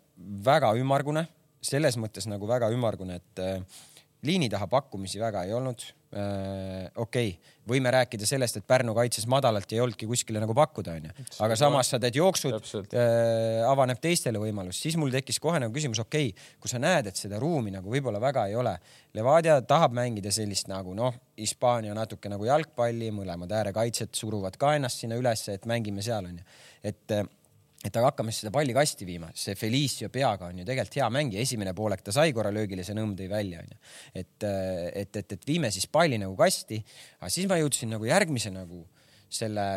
väga ümmargune, selles mõttes nagu väga ümmargune, et äh, liini taha pakkumisi väga ei olnud äh,. okei okay., võime rääkida sellest, et Pärnu kaitses madalalt ja ei olnudki kuskile nagu pakkuda, onju. aga samas sa teed jooksud, äh, avaneb teistele võimalus, siis mul tekkis kohe nagu küsimus, okei okay,, kui sa näed, et seda ruumi nagu võib-olla väga ei ole. Levadia tahab mängida sellist nagu noh, Hispaania natuke nagu jalgpalli, mõlemad äärekaitsjad suruvad ka ennast sinna ülesse, et mängime seal onju. et äh, et aga hakkame seda palli kasti viima, see Felicio peaga on ju tegelikult hea mängija, esimene poolek ta sai korra löögile, see nõmm tõi välja onju. et, et, et, et viime siis palli nagu kasti, aga siis ma jõudsin nagu järgmise nagu selle,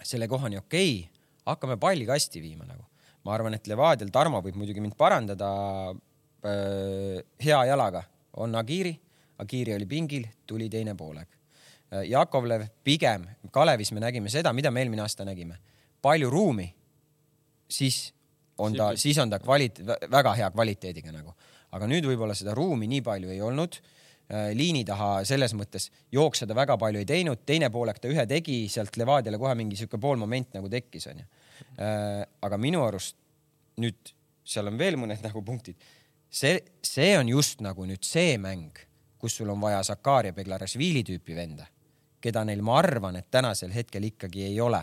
selle kohani, okei okay,, hakkame palli kasti viima nagu. ma arvan, et Levadial, Tarmo võib muidugi mind parandada äh,, hea jalaga on Agiri, Agiri oli pingil, tuli teine poolek. Jakovlev pigem, Kalevis me nägime seda, mida me eelmine aasta nägime, palju ruumi siis on ta, siis on ta kvalit-, väga hea kvaliteediga nagu. aga nüüd võib-olla seda ruumi nii palju ei olnud. Äh, liini taha selles mõttes jookse ta väga palju ei teinud, teine poolek ta ühe tegi, sealt Levadiale kohe mingi sihuke poolmoment nagu tekkis, onju. Äh, aga minu arust nüüd seal on veel mõned (laughs) nagu punktid. see, see on just nagu nüüd see mäng, kus sul on vaja Zakaria Beglarashvili tüüpi venda, keda neil, ma arvan, et tänasel hetkel ikkagi ei ole.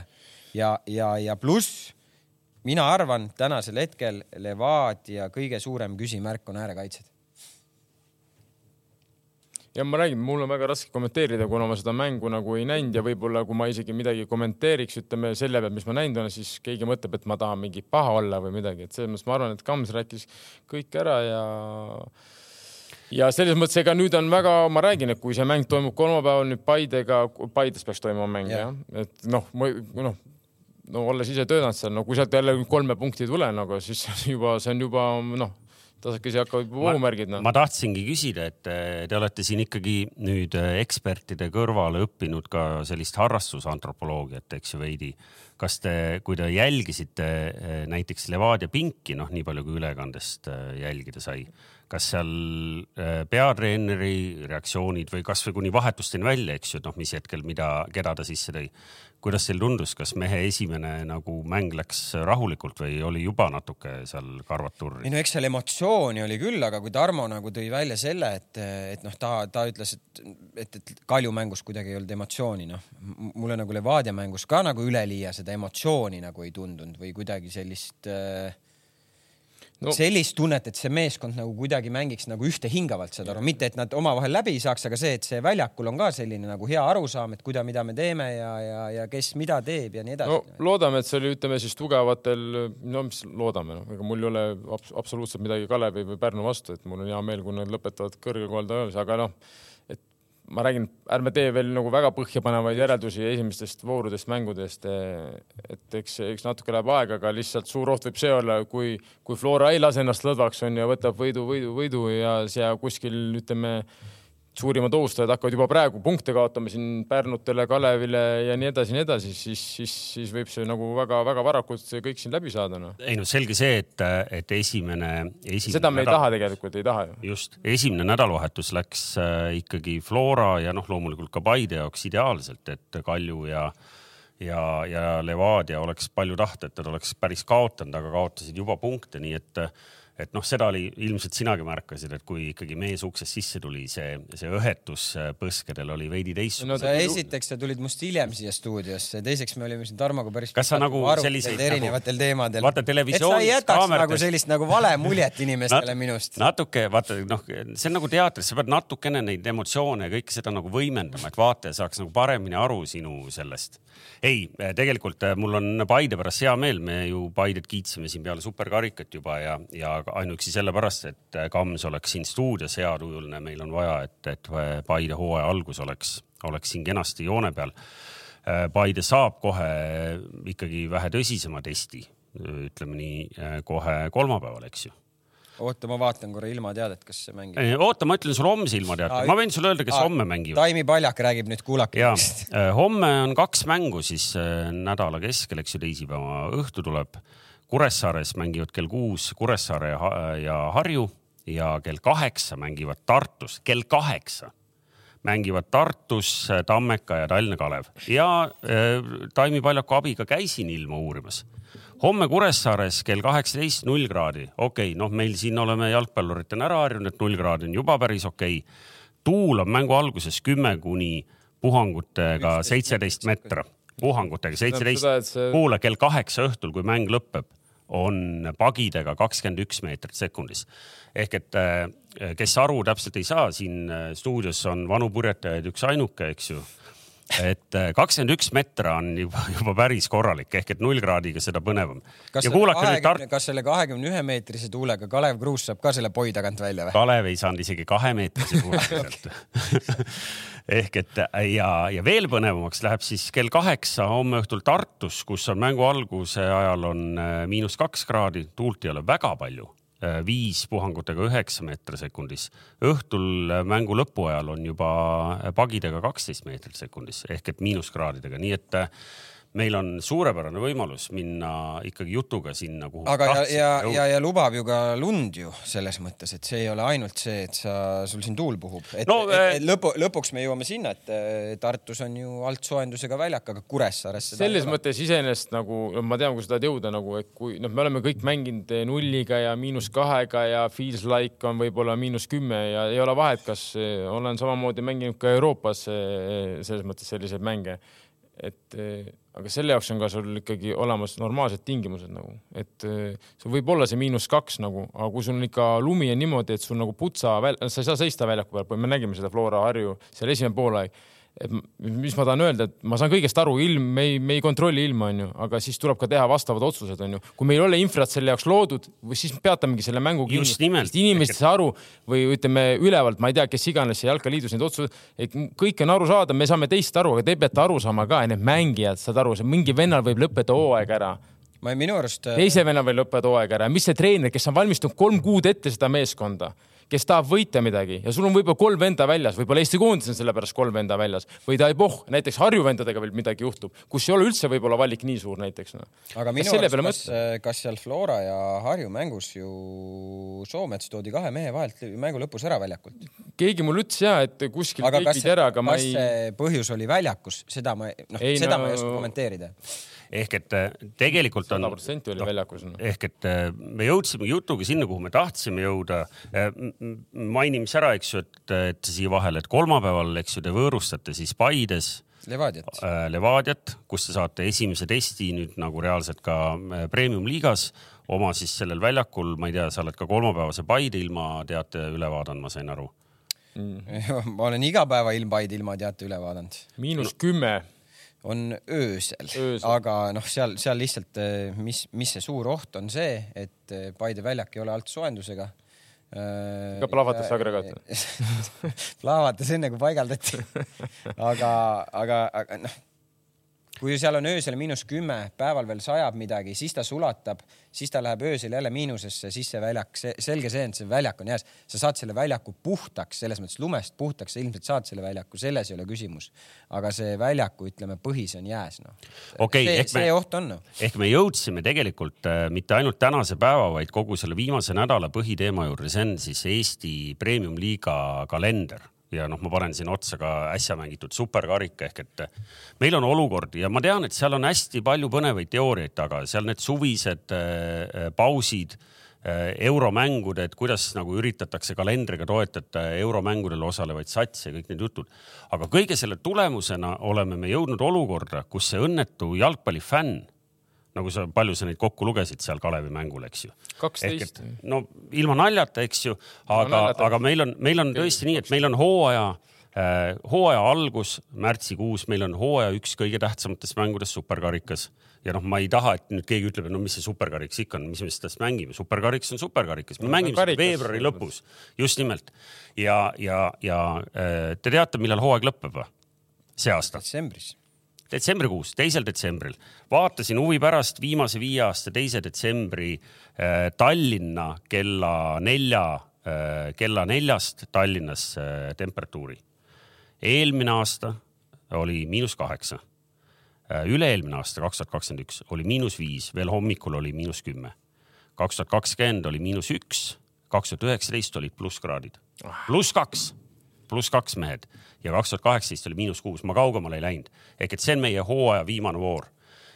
ja, ja, ja pluss mina arvan tänasel hetkel Levadia kõige suurem küsimärk on äärekaitsjad. ja ma räägin, mul on väga raske kommenteerida, kuna ma seda mängu nagu ei näinud ja võib-olla kui ma isegi midagi kommenteeriks, ütleme selle pealt, mis ma näinud olen, siis keegi mõtleb, et ma tahan mingi paha olla või midagi, et selles mõttes ma arvan, et Kams rääkis kõik ära ja ja selles mõttes, ega nüüd on väga, ma räägin, et kui see mäng toimub kolmapäeval nüüd Paidega, Paides peaks toimuma mäng jah ja., et noh, noh, no olles ise töötanud seal, no kui sealt jälle kolme punkti ei tule nagu, siis (laughs) juba see on juba noh, tasakesi hakkavad ohumärgid no.. ma tahtsingi küsida, et eh, te olete siin ikkagi nüüd eh, ekspertide kõrvale õppinud ka sellist harrastusantropoloogiat, eks ju veidi. kas te, kui te jälgisite eh, näiteks Levadia pinki, noh, nii palju kui ülekandest jälgida sai, kas seal peatreeneri reaktsioonid või kasvõi kuni vahetusteni välja, eks ju, noh, mis hetkel, mida, keda ta sisse tõi kuidas teil tundus, kas mehe esimene nagu mäng läks rahulikult või oli juba natuke seal karvad turri? ei no eks seal emotsiooni oli küll, aga kui Tarmo nagu tõi välja selle, et, et noh, ta, ta ütles, et, et, et Kalju mängus kuidagi ei olnud emotsiooni, noh, mulle nagu Levadia mängus ka nagu üleliia seda emotsiooni nagu ei tundunud või kuidagi sellist äh, no. sellist tunnet, et see meeskond nagu kuidagi mängiks nagu ühtehingavalt, saad aru, mitte et nad omavahel läbi ei saaks, aga see, et see väljakul on ka selline nagu hea arusaam, et kuida, mida me teeme ja, ja, ja kes mida teeb ja nii edasi. no loodame, et see oli, ütleme siis tugevatel, no mis loodame, noh, ega mul ei ole abs absoluutselt midagi Kalevi või Pärnu vastu, et mul on hea meel, kui nad lõpetavad kõrgel kohal tagasi, aga noh ma räägin, ärme tee veel nagu väga põhjapanevaid järeldusi esimestest voorudest, mängudest. et eks, eks natuke läheb aega, aga lihtsalt suur oht võib see olla, kui, kui Flora ei lase ennast lõdvaks on ja võtab võidu, võidu, võidu ja seal kuskil ütleme suurimad ohustajad hakkavad juba praegu punkte kaotama siin Pärnutele, Kalevile ja nii edasi, nii edasi, siis, siis, siis võib see nagu väga-väga varakult kõik siin läbi saada no.. ei no selge see, et, et esimene, esimene. seda me nädal... ei taha tegelikult, ei taha ju. just, esimene nädalavahetus läks äh, ikkagi Flora ja noh, loomulikult ka Paide jaoks ideaalselt, et Kalju ja ja, ja Levadia oleks palju tahta, et nad oleks päris kaotanud, aga kaotasid juba punkte, nii et et noh, seda oli ilmselt sinagi märkasid, et kui ikkagi mees uksest sisse tuli, see, see õhetus äh, põskedel oli veidi teistsugune no,. sa esiteks sa tulid must hiljem siia stuudiosse, teiseks me olime siin Tarmoga päris. kas sa nagu selliseid erinevatel nagu, teemadel. vaata televisioonis. et sa ei jätaks kaamertes... nagu sellist nagu vale muljet inimestele minust. natuke vaata noh, see on nagu teatris, sa pead natukene neid emotsioone ja kõike seda nagu võimendama, et vaataja saaks nagu paremini aru sinu sellest ei, tegelikult äh, mul on Paide pärast hea meel, me ju Paidet kiitsime siin peale superkarikat juba ja, ja ainuüksi sellepärast, et äh, Kams oleks siin stuudios heatujuline, meil on vaja, et, et äh, Paide hooaja algus oleks, oleks siin kenasti joone peal. Paide saab kohe ikkagi vähe tõsisema testi, ütleme nii, kohe kolmapäeval, eks ju oota, ma vaatan korra ilmateadet, kas see mängib. oota, ma ütlen sulle homse ilmateate, ma võin sulle öelda, kes aa, homme mängivad. Taimi Paljak räägib nüüd kuulakest. Äh, homme on kaks mängu siis äh, nädala keskel, eks ju, teisipäeva õhtu tuleb. Kuressaares mängivad kell kuus Kuressaare ja, Harju ja kell kaheksa mängivad Tartus, kell kaheksa mängivad Tartus äh, Tammeka ja Tallinna Kalev. Ja äh, Taimi Paljaku abiga käisin ilma uurimas. Homme Kuressaares kell kaheksateist null kraadi, okei okay,, noh, meil siin oleme jalgpalluritena ära harjunud, et null kraadi on juba päris okei. Okay.. tuul on mängu alguses kümme kuni puhangutega seitseteist meetrit, puhangutega seitseteist. kuule, kell kaheksa õhtul, kui mäng lõpeb, on pagidega kakskümmend üks meetrit sekundis. ehk et äh, kes aru täpselt ei saa, siin äh, stuudios on vanu purjetajaid üksainuke, eks ju et äh, kakskümmend üks metra on juba, (laughs) juba päris korralik ehk et null kraadiga seda põnevam. kas, selle kahekümne ühe meetrise tuulega Kalev Kruus saab ka selle poi tagant välja või? Kalev ei saanud isegi kahe meetrise tuule tagant (laughs) (laughs) ehk et ja, ja veel põnevamaks läheb siis kell kaheksa homme õhtul Tartus, kus on mängu alguse ajal on äh, miinus kaks kraadi, tuult ei ole väga palju Äh, viis puhangutega üheksa meetri sekundis. õhtul äh, mängu lõpu ajal on juba pagidega kaksteist meetrit sekundis ehk et miinuskraadidega, nii et äh, meil on suurepärane võimalus minna ikkagi jutuga sinna, kuhu. aga ja, ja, ja, ja lubab ju ka lund ju selles mõttes, et see ei ole ainult see, et sa, sul siin tuul puhub, et, no, et, et lõpu, lõpuks me jõuame sinna, et Tartus on ju altsoojendusega väljak, aga Kuressaares. selles mõttes iseenesest nagu no, ma tean, kui sa tahad jõuda nagu, et kui noh, me oleme kõik mänginud nulliga ja miinus kahega ja feels like on võib-olla miinus kümme ja ei ole vahet, kas olen samamoodi mänginud ka Euroopas selles mõttes selliseid mänge et aga selle jaoks on ka sul ikkagi olemas normaalsed tingimused nagu, et eh, sul võib olla see miinus kaks nagu, aga kui sul on ikka lumi on niimoodi, et sul nagu putsa, sa ei saa seista väljaku peal, me nägime seda Flora Harju seal esimene poolaeg et mis ma tahan öelda, et ma saan kõigest aru, ilm, me ei, me ei kontrolli ilma, onju, aga siis tuleb ka teha vastavad otsused, onju. kui meil ei ole infrat selle jaoks loodud, siis peatamegi selle mängu kinni. inimesed ei saa aru või ütleme ülevalt, ma ei tea, kes iganes jalkaliidus neid otsuseid, et kõik on arusaadav, me saame teist aru, aga te peate aru saama ka, need mängijad, saad aru, mingi vennal võib lõpetada hooaeg ära ma minu arust. teise venna veel lõpetada hooaeg ära, mis see treener, kes on valmistunud kolm kuud ette seda meeskonda kes tahab võita midagi. Ja sul on võib-olla kolm venda väljas, võib-olla Eesti koondis on sellepärast kolm venda väljas. Või ta ei poh, näiteks Harju vendadega veel midagi juhtub, kus ei ole üldse võib-olla valik nii suur näiteks no.. aga minu arust, kas, kas seal Flora ja Harju mängus ju Soomets toodi kahe mehe vahelt mängu lõpus ära väljakult? keegi mulle ütles ja, et kuskil see, ära, aga ma ei. põhjus oli väljakus, seda ma, noh, seda no... ma ei oska kommenteerida ehk et äh, tegelikult on. sada protsenti oli no, väljakus ehk et äh, me jõudsime jutuga sinna, kuhu me tahtsime jõuda. Äh, mainime siis ära, eks ju, et, et siia vahele, et kolmapäeval, eks ju, te võõrustate siis Paides Levadiat. Levadiat, kus te saate esimese testi nüüd nagu reaalselt ka premium-liigas oma siis sellel väljakul, ma ei tea, sa oled ka kolmapäevase Paide ilmateate üle vaadanud, ma sain aru mm.. (laughs) ma olen iga päeva ilm Paide ilmateate üle vaadanud. miinus kümme no on öösel, öösel., aga noh, seal, seal lihtsalt, eh, mis, mis see suur oht on see, et eh, Paide väljak ei ole altsoojendusega. Eh, ka plahvatas agregaat (laughs) plahvatas enne kui paigaldati (laughs) aga, aga, aga noh, kui seal on öösel miinus kümme, päeval veel sajab midagi, siis ta sulatab, siis ta läheb öösel jälle miinusesse, siis see väljak, see selge see, et see väljak on jääs. sa saad selle väljaku puhtaks, selles mõttes lumest puhtaks, sa ilmselt saad selle väljaku, selles ei ole küsimus. aga see väljaku, ütleme, põhis on jääs, noh okay,. see, see me, oht on no.. ehk me jõudsime tegelikult äh, mitte ainult tänase päeva, vaid kogu selle viimase nädala põhiteema juurde, see on siis Eesti Premium-liiga kalender ja noh, ma panen siin otsa ka äsja mängitud superkarika ehk et meil on olukord ja ma tean, et seal on hästi palju põnevaid teooriaid taga, seal need suvised äh, pausid äh, euromängud, et kuidas nagu üritatakse kalendriga toetada euromängudel osalevaid satse kõik need jutud. aga kõige selle tulemusena oleme me jõudnud olukorda, kus see õnnetu jalgpallifänn nagu sa, palju sa neid kokku lugesid seal Kalevi mängul, eks ju. kaksteist. no ilma naljata, eks ju, aga, aga meil on, meil on tõesti nii, et meil on hooaja äh,, hooaja algus märtsikuus, meil on hooaja üks kõige tähtsamatest mängudest superkarikas ja noh, ma ei taha, et nüüd keegi ütleb, et no mis see superkariks ikka on, mis me sellest mängime, superkariks on superkarikas, me no, mängime seda veebruari lõpus, just nimelt. ja, ja, ja äh, te teate, millal hooaeg lõpeb või? see aasta? detsembris detsembrikuus, teisel detsembril vaatasin huvi pärast viimase viie aasta teise detsembri äh, Tallinna kella nelja äh,, kella neljast Tallinnas äh, temperatuuri. eelmine aasta oli miinus kaheksa äh,. üle-eelmine aasta, kaks tuhat kakskümmend üks, oli miinus viis, veel hommikul oli miinus kümme. kaks tuhat kakskümmend oli miinus üks, kaks tuhat üheksateist olid plusskraadid, pluss kaks pluss kaks mehed ja kaks tuhat kaheksateist oli miinus kuus, ma kaugemale ei läinud. ehk et see on meie hooaja viimane voor.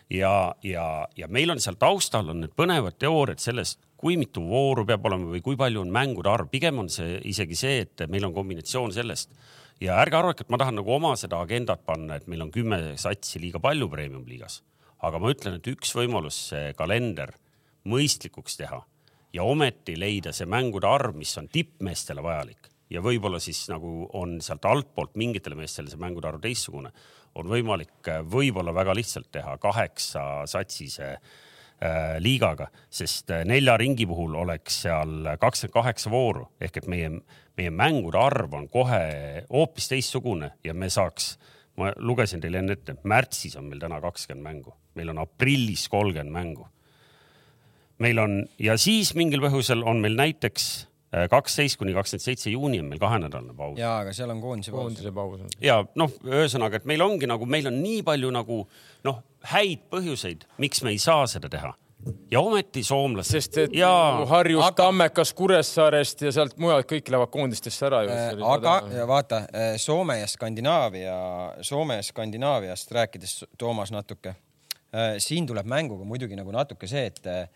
ja, ja, ja meil on seal taustal on need põnevad teooriad sellest, kui mitu vooru peab olema või kui palju on mängude arv, pigem on see isegi see, et meil on kombinatsioon sellest ja ärge arvake, et ma tahan nagu oma seda agendat panna, et meil on kümme satsi liiga palju premium-liigas. aga ma ütlen, et üks võimalus see kalender mõistlikuks teha ja ometi leida see mängude arv, mis on tippmeestele vajalik ja võib-olla siis nagu on sealt altpoolt mingitele meestele see mängude arv teistsugune, on võimalik äh, võib-olla väga lihtsalt teha kaheksa satsise äh, liigaga, sest äh, nelja ringi puhul oleks seal kakskümmend kaheksa vooru ehk et meie, meie mängude arv on kohe hoopis teistsugune ja me saaks, ma lugesin teile enne ette, märtsis on meil täna kakskümmend mängu, meil on aprillis kolmkümmend mängu. meil on ja siis mingil põhjusel on meil näiteks kaksteist kuni kakskümmend seitse juuni on meil kahenädalane paus. ja, aga seal on koondise paus. koondise paus on. ja noh, ühesõnaga, et meil ongi nagu, meil on nii palju nagu noh, häid põhjuseid, miks me ei saa seda teha ja ometi soomlased. sest et ja... Harjust aga..., Tammekas, Kuressaarest ja sealt mujalt kõik lähevad koondistesse ära ju äh,. aga ja vaata äh, Soome ja Skandinaavia, Soome ja Skandinaaviast rääkides, Toomas natuke äh,. siin tuleb mänguga muidugi nagu natuke see, et äh,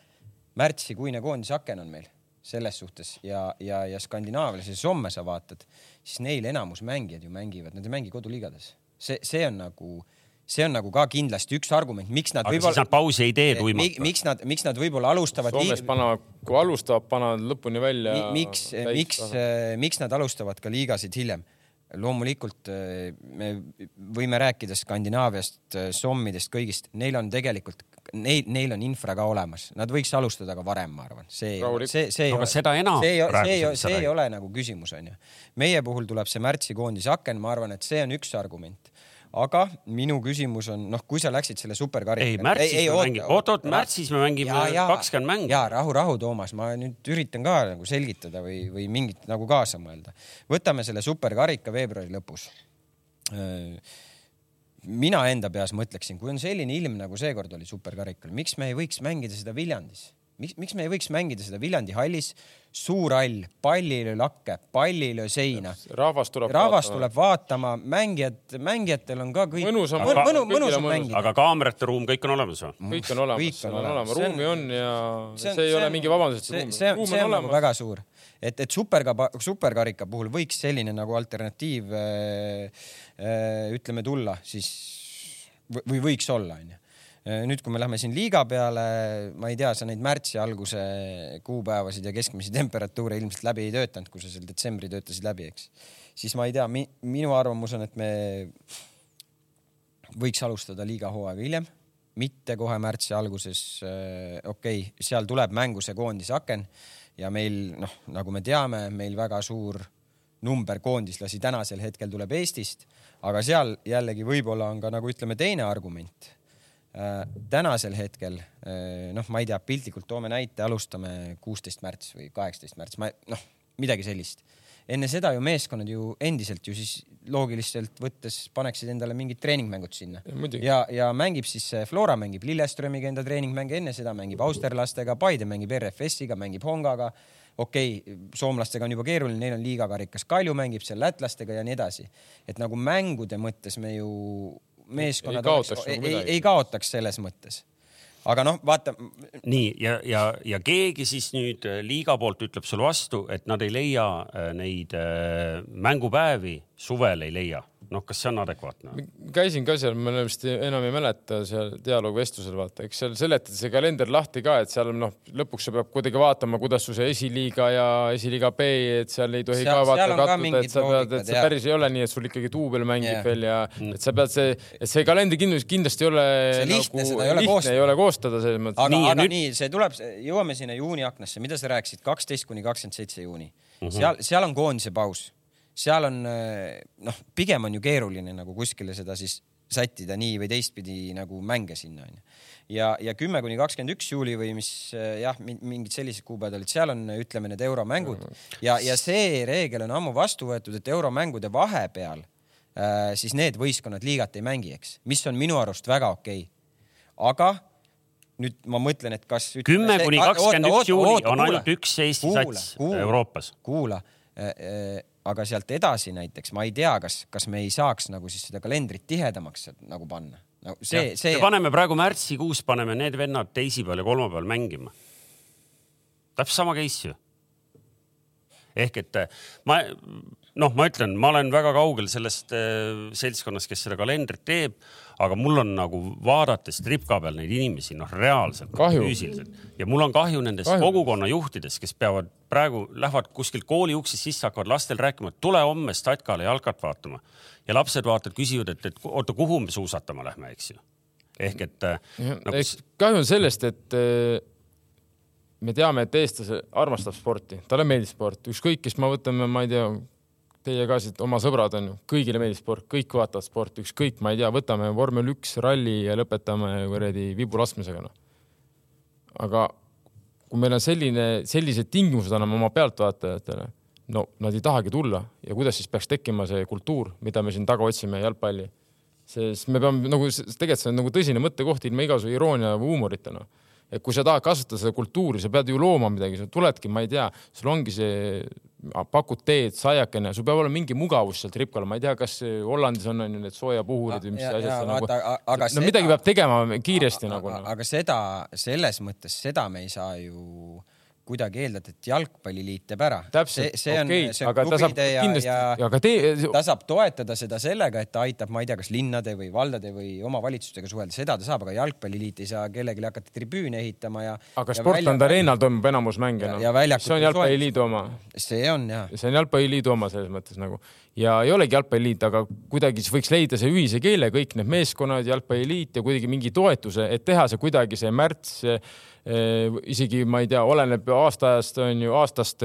märtsikuine koondisaken on meil selles suhtes ja, ja, ja skandinaavialasi Somme sa vaatad, siis neil enamus mängijad ju mängivad, nad ei mängi koduliigades. see, see on nagu, see on nagu ka kindlasti üks argument, miks nad võib-olla. siis nad pausi ei tee tuimalt. miks nad, miks nad võib-olla alustavad. Soomes panevad, kui alustavad, panevad lõpuni välja. miks, miks, miks nad alustavad ka liigasid hiljem? loomulikult me võime rääkida Skandinaaviast, Sommidest, kõigist, neil on tegelikult neil, neil on infra ka olemas, nad võiks alustada ka varem, ma arvan, see, see, see ei no, ole, seda enam see, see, see, see ei ole nagu küsimus, onju. meie puhul tuleb see märtsikoondise aken, ma arvan, et see on üks argument. Aga minu küsimus on, noh, kui sa läksid selle superkarikaga. ei, märtsis ei, ei, me mängime, oot-oot, märtsis me mängime kakskümmend mängu. ja rahu, rahu, Toomas, ma nüüd üritan ka nagu selgitada või, või mingit nagu kaasa mõelda. võtame selle superkarika veebruari lõpus mina enda peas mõtleksin, kui on selline ilm nagu seekord oli superkarikal, miks me ei võiks mängida seda Viljandis? miks, miks me ei võiks mängida seda Viljandi hallis, suur hall, pall ei löö lakke, pall ei löö seina. rahvas tuleb rahvas vaatama. tuleb vaatama, mängijad, mängijatel on ka kõik. mõnus on, mõnu, mõnu, mõnus on mängida. aga kaamerate ruum, kõik on olemas või? kõik on olemas, on olemas, ruumi on ja see, see ei ole mingi vabandus, et see, see, ruum see on, on nagu väga suur et, et superka, superkarika puhul võiks selline nagu alternatiiv äh, ütleme tulla siis või võiks olla, onju äh, nüüd, kui me läheme siin liiga peale, ma ei tea, sa neid märtsi alguse kuupäevasid ja keskmisi temperatuure ilmselt läbi ei töötanud, kui sa seal detsembri töötasid läbi, eks. siis ma ei tea mi,, minu arvamus on, et me võiks alustada liiga hooaega hiljem, mitte kohe märtsi alguses. okei okay,, seal tuleb mängu see koondise aken ja meil noh, nagu me teame, meil väga suur number koondislasi tänasel hetkel tuleb Eestist, aga seal jällegi võib-olla on ka nagu ütleme, teine argument äh,. tänasel hetkel äh, noh, ma ei tea, piltlikult toome näite, alustame kuusteist märts või kaheksateist märts, ma noh, midagi sellist enne seda ju meeskonnad ju endiselt ju siis loogiliselt võttes paneksid endale mingid treeningmängud sinna. ja, ja mängib siis Flora mängib Lilleströmiga enda treeningmänge, enne seda mängib austerlastega, Paide mängib RFS-iga, mängib Hongaga. okei okay,, soomlastega on juba keeruline, neil on liigakarikas, Kalju mängib seal lätlastega ja nii edasi. et nagu mängude mõttes me ju meeskonnad ei kaotaks, oleks, nagu ei, ei kaotaks selles mõttes aga noh, vaata. nii ja, ja, ja keegi siis nüüd äh, liiga poolt ütleb sulle vastu, et nad ei leia äh, neid äh, mängupäevi, suvel ei leia noh, kas see on adekvaatne? käisin ka seal, ma vist enam ei mäleta seal dialoogvestlusel, vaata, eks seal seletati see kalender lahti ka, et seal noh, lõpuks sa pead kuidagi vaatama, kuidas su see esiliiga ja esiliiga B, et seal ei tohi seal, ka vaata kattuda, et sa pead, et see päris ei ole nii, et sul ikkagi duubel mängib yeah. veel ja mm. et sa pead see, et see kalender kindlasti, kindlasti ei ole see lihtne, nagu, ei ole koostada. ei ole koostada selles mõttes. aga, aga nüüd... nii, see tuleb, jõuame sinna juuniaknasse, mida sa rääkisid, kaksteist kuni kakskümmend seitse juuni mm. -hmm. seal, seal on koondise paus seal on noh, pigem on ju keeruline nagu kuskile seda siis sättida nii või teistpidi nagu mänge sinna onju. ja, ja kümme kuni kakskümmend üks juuli või mis jah, mingid sellised kuupäevad olid, seal on, ütleme need euromängud ja, ja see reegel on ammu vastu võetud, et euromängude vahepeal äh, siis need võistkonnad liigat ei mängi, eks, mis on minu arust väga okei okay.. aga nüüd ma mõtlen, et kas. kümme kuni kakskümmend üks juuli on ainult üks Eesti sats Euroopas. kuula äh, aga sealt edasi näiteks ma ei tea, kas, kas me ei saaks nagu siis seda kalendrit tihedamaks nagu panna no,. see, see. paneme praegu märtsikuus, paneme need vennad teisipäeval ja kolmapäeval mängima. täpselt sama case ju. ehk et eh, ma, noh, ma ütlen, ma olen väga kaugel sellest äh, seltskonnast, kes seda kalendrit teeb aga mul on nagu vaadates tripka peal neid inimesi, noh, reaalselt, füüsiliselt ja mul on kahju nendest kogukonnajuhtidest, kes peavad praegu, lähevad kuskilt kooli uksest sisse, hakkavad lastel rääkima, et tule homme Statkale jalkat vaatama ja lapsed vaatavad, küsivad, et, et oota, kuhu me suusatama lähme, eks ju. ehk et. Äh, nagu... kahju on sellest, et äh, me teame, et eestlase armastab sporti, talle meeldib sport, ükskõik, kes me võtame, ma ei tea teie ka siit oma sõbrad on ju, kõigile meeldib sport, kõik vaatavad sporti, ükskõik, ma ei tea, võtame vormel üks ralli ja lõpetame kuradi vibulaskmisega noh. aga kui meil on selline, sellised tingimused anname oma pealtvaatajatele, no nad ei tahagi tulla ja kuidas siis peaks tekkima see kultuur, mida me siin taga otsime, jalgpalli. sest me peame nagu tegelikult see on nagu tõsine mõttekoht ilma igasuguse iroonia või huumorita noh et kui sa tahad kasvatada seda kultuuri, sa pead ju looma midagi, sa tuledki, ma ei tea, sul ongi see, pakud teed, saiakene, sul peab olema mingi mugavus seal tripkal, ma ei tea, kas Hollandis on, on ju need soojapuhurid või mis ja, asjad seal nagu, no seda, midagi peab tegema kiiresti nagu. No. aga seda, selles mõttes seda me ei saa ju kuidagi eeldad, et jalgpalliliit teeb ära. see, see on okay,, see on klubide ja, kindlasti, ja aga te... ta saab toetada seda sellega, et ta aitab, ma ei tea, kas linnade või valdade või omavalitsustega suhelda, seda ta saab, aga jalgpalliliit ei saa kellelegi hakata tribüüne ehitama ja. aga Sportland Arenal toimub enamus mänge, noh. see on jalgpalliliidu oma. see on jah. see on jalgpalliliidu oma selles mõttes nagu ja ei olegi jalgpalliliit, aga kuidagi siis võiks leida see ühise keele, kõik need meeskonnad, jalgpalliliit ja kuidagi mingi toetuse, et teha see kuidagi see märts isegi ma ei tea, oleneb aastaajast on ju aastast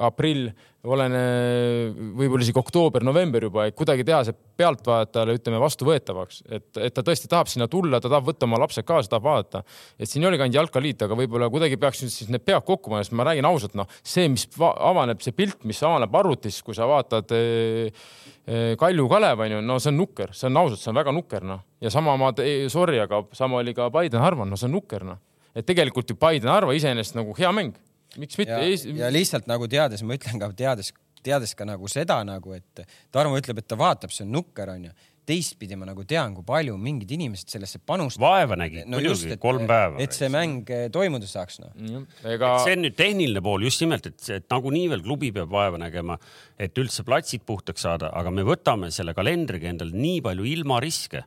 aprill, oleneb võib-olla isegi oktoober-november juba, et kuidagi teha see pealtvaatajale, ütleme vastuvõetavaks, et, et ta tõesti tahab sinna tulla, ta tahab võtta oma lapsed kaasa, tahab vaadata. et siin ei olegi ainult jalkaliit, aga võib-olla kuidagi peaks nüüd siis need pead kokku panema, sest ma räägin ausalt, noh, see, mis avaneb, see pilt, mis avaneb arvutis, kui sa vaatad Kalju Kalev onju, no see on nukker, see on ausalt, see on väga nukker noh. Ja sama ma, sorry, aga sama oli ka Biden Harvan, no see on nukker noh et tegelikult ju Paide-Narva iseenesest nagu hea mäng, miks mitte. ja, lihtsalt nagu teades, ma ütlen ka teades, teades ka nagu seda nagu, et Tarmo ütleb, et ta vaatab, see on nukker onju teistpidi ma nagu tean, kui palju mingid inimesed sellesse panustavad. vaeva nägid no muidugi, kolm päeva. et see mäng eh, toimuda saaks noh. Ega... see on nüüd tehniline pool just nimelt, et, et nagunii veel klubi peab vaeva nägema, et üldse platsid puhtaks saada, aga me võtame selle kalendriga endale nii palju ilmariske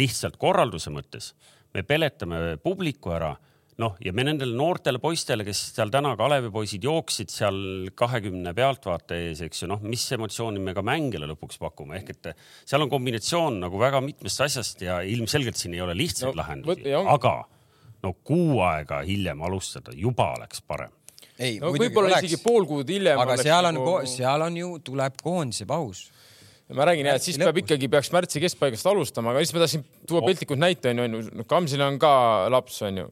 lihtsalt korralduse mõttes. me peletame publiku ära noh, ja me nendele noortele poistele, kes seal täna Kalevi poisid jooksid seal kahekümne pealtvaate ees, eks ju, noh, mis emotsiooni me ka mängijale lõpuks pakume, ehk et seal on kombinatsioon nagu väga mitmest asjast ja ilmselgelt siin ei ole lihtsaid no, lahendusi, aga no kuu aega hiljem alustada juba oleks parem ei no muidugi võib-olla oleks isegi, pool kuud hiljem. aga seal on, seal on ju, tuleb koondise paus. Ma räägin jah, et siis peab ikkagi, peaks märtsi keskpaigast alustama, aga siis ma tahtsin tuua piltlikult näite onju, onju, noh Kamsil on ka laps onju,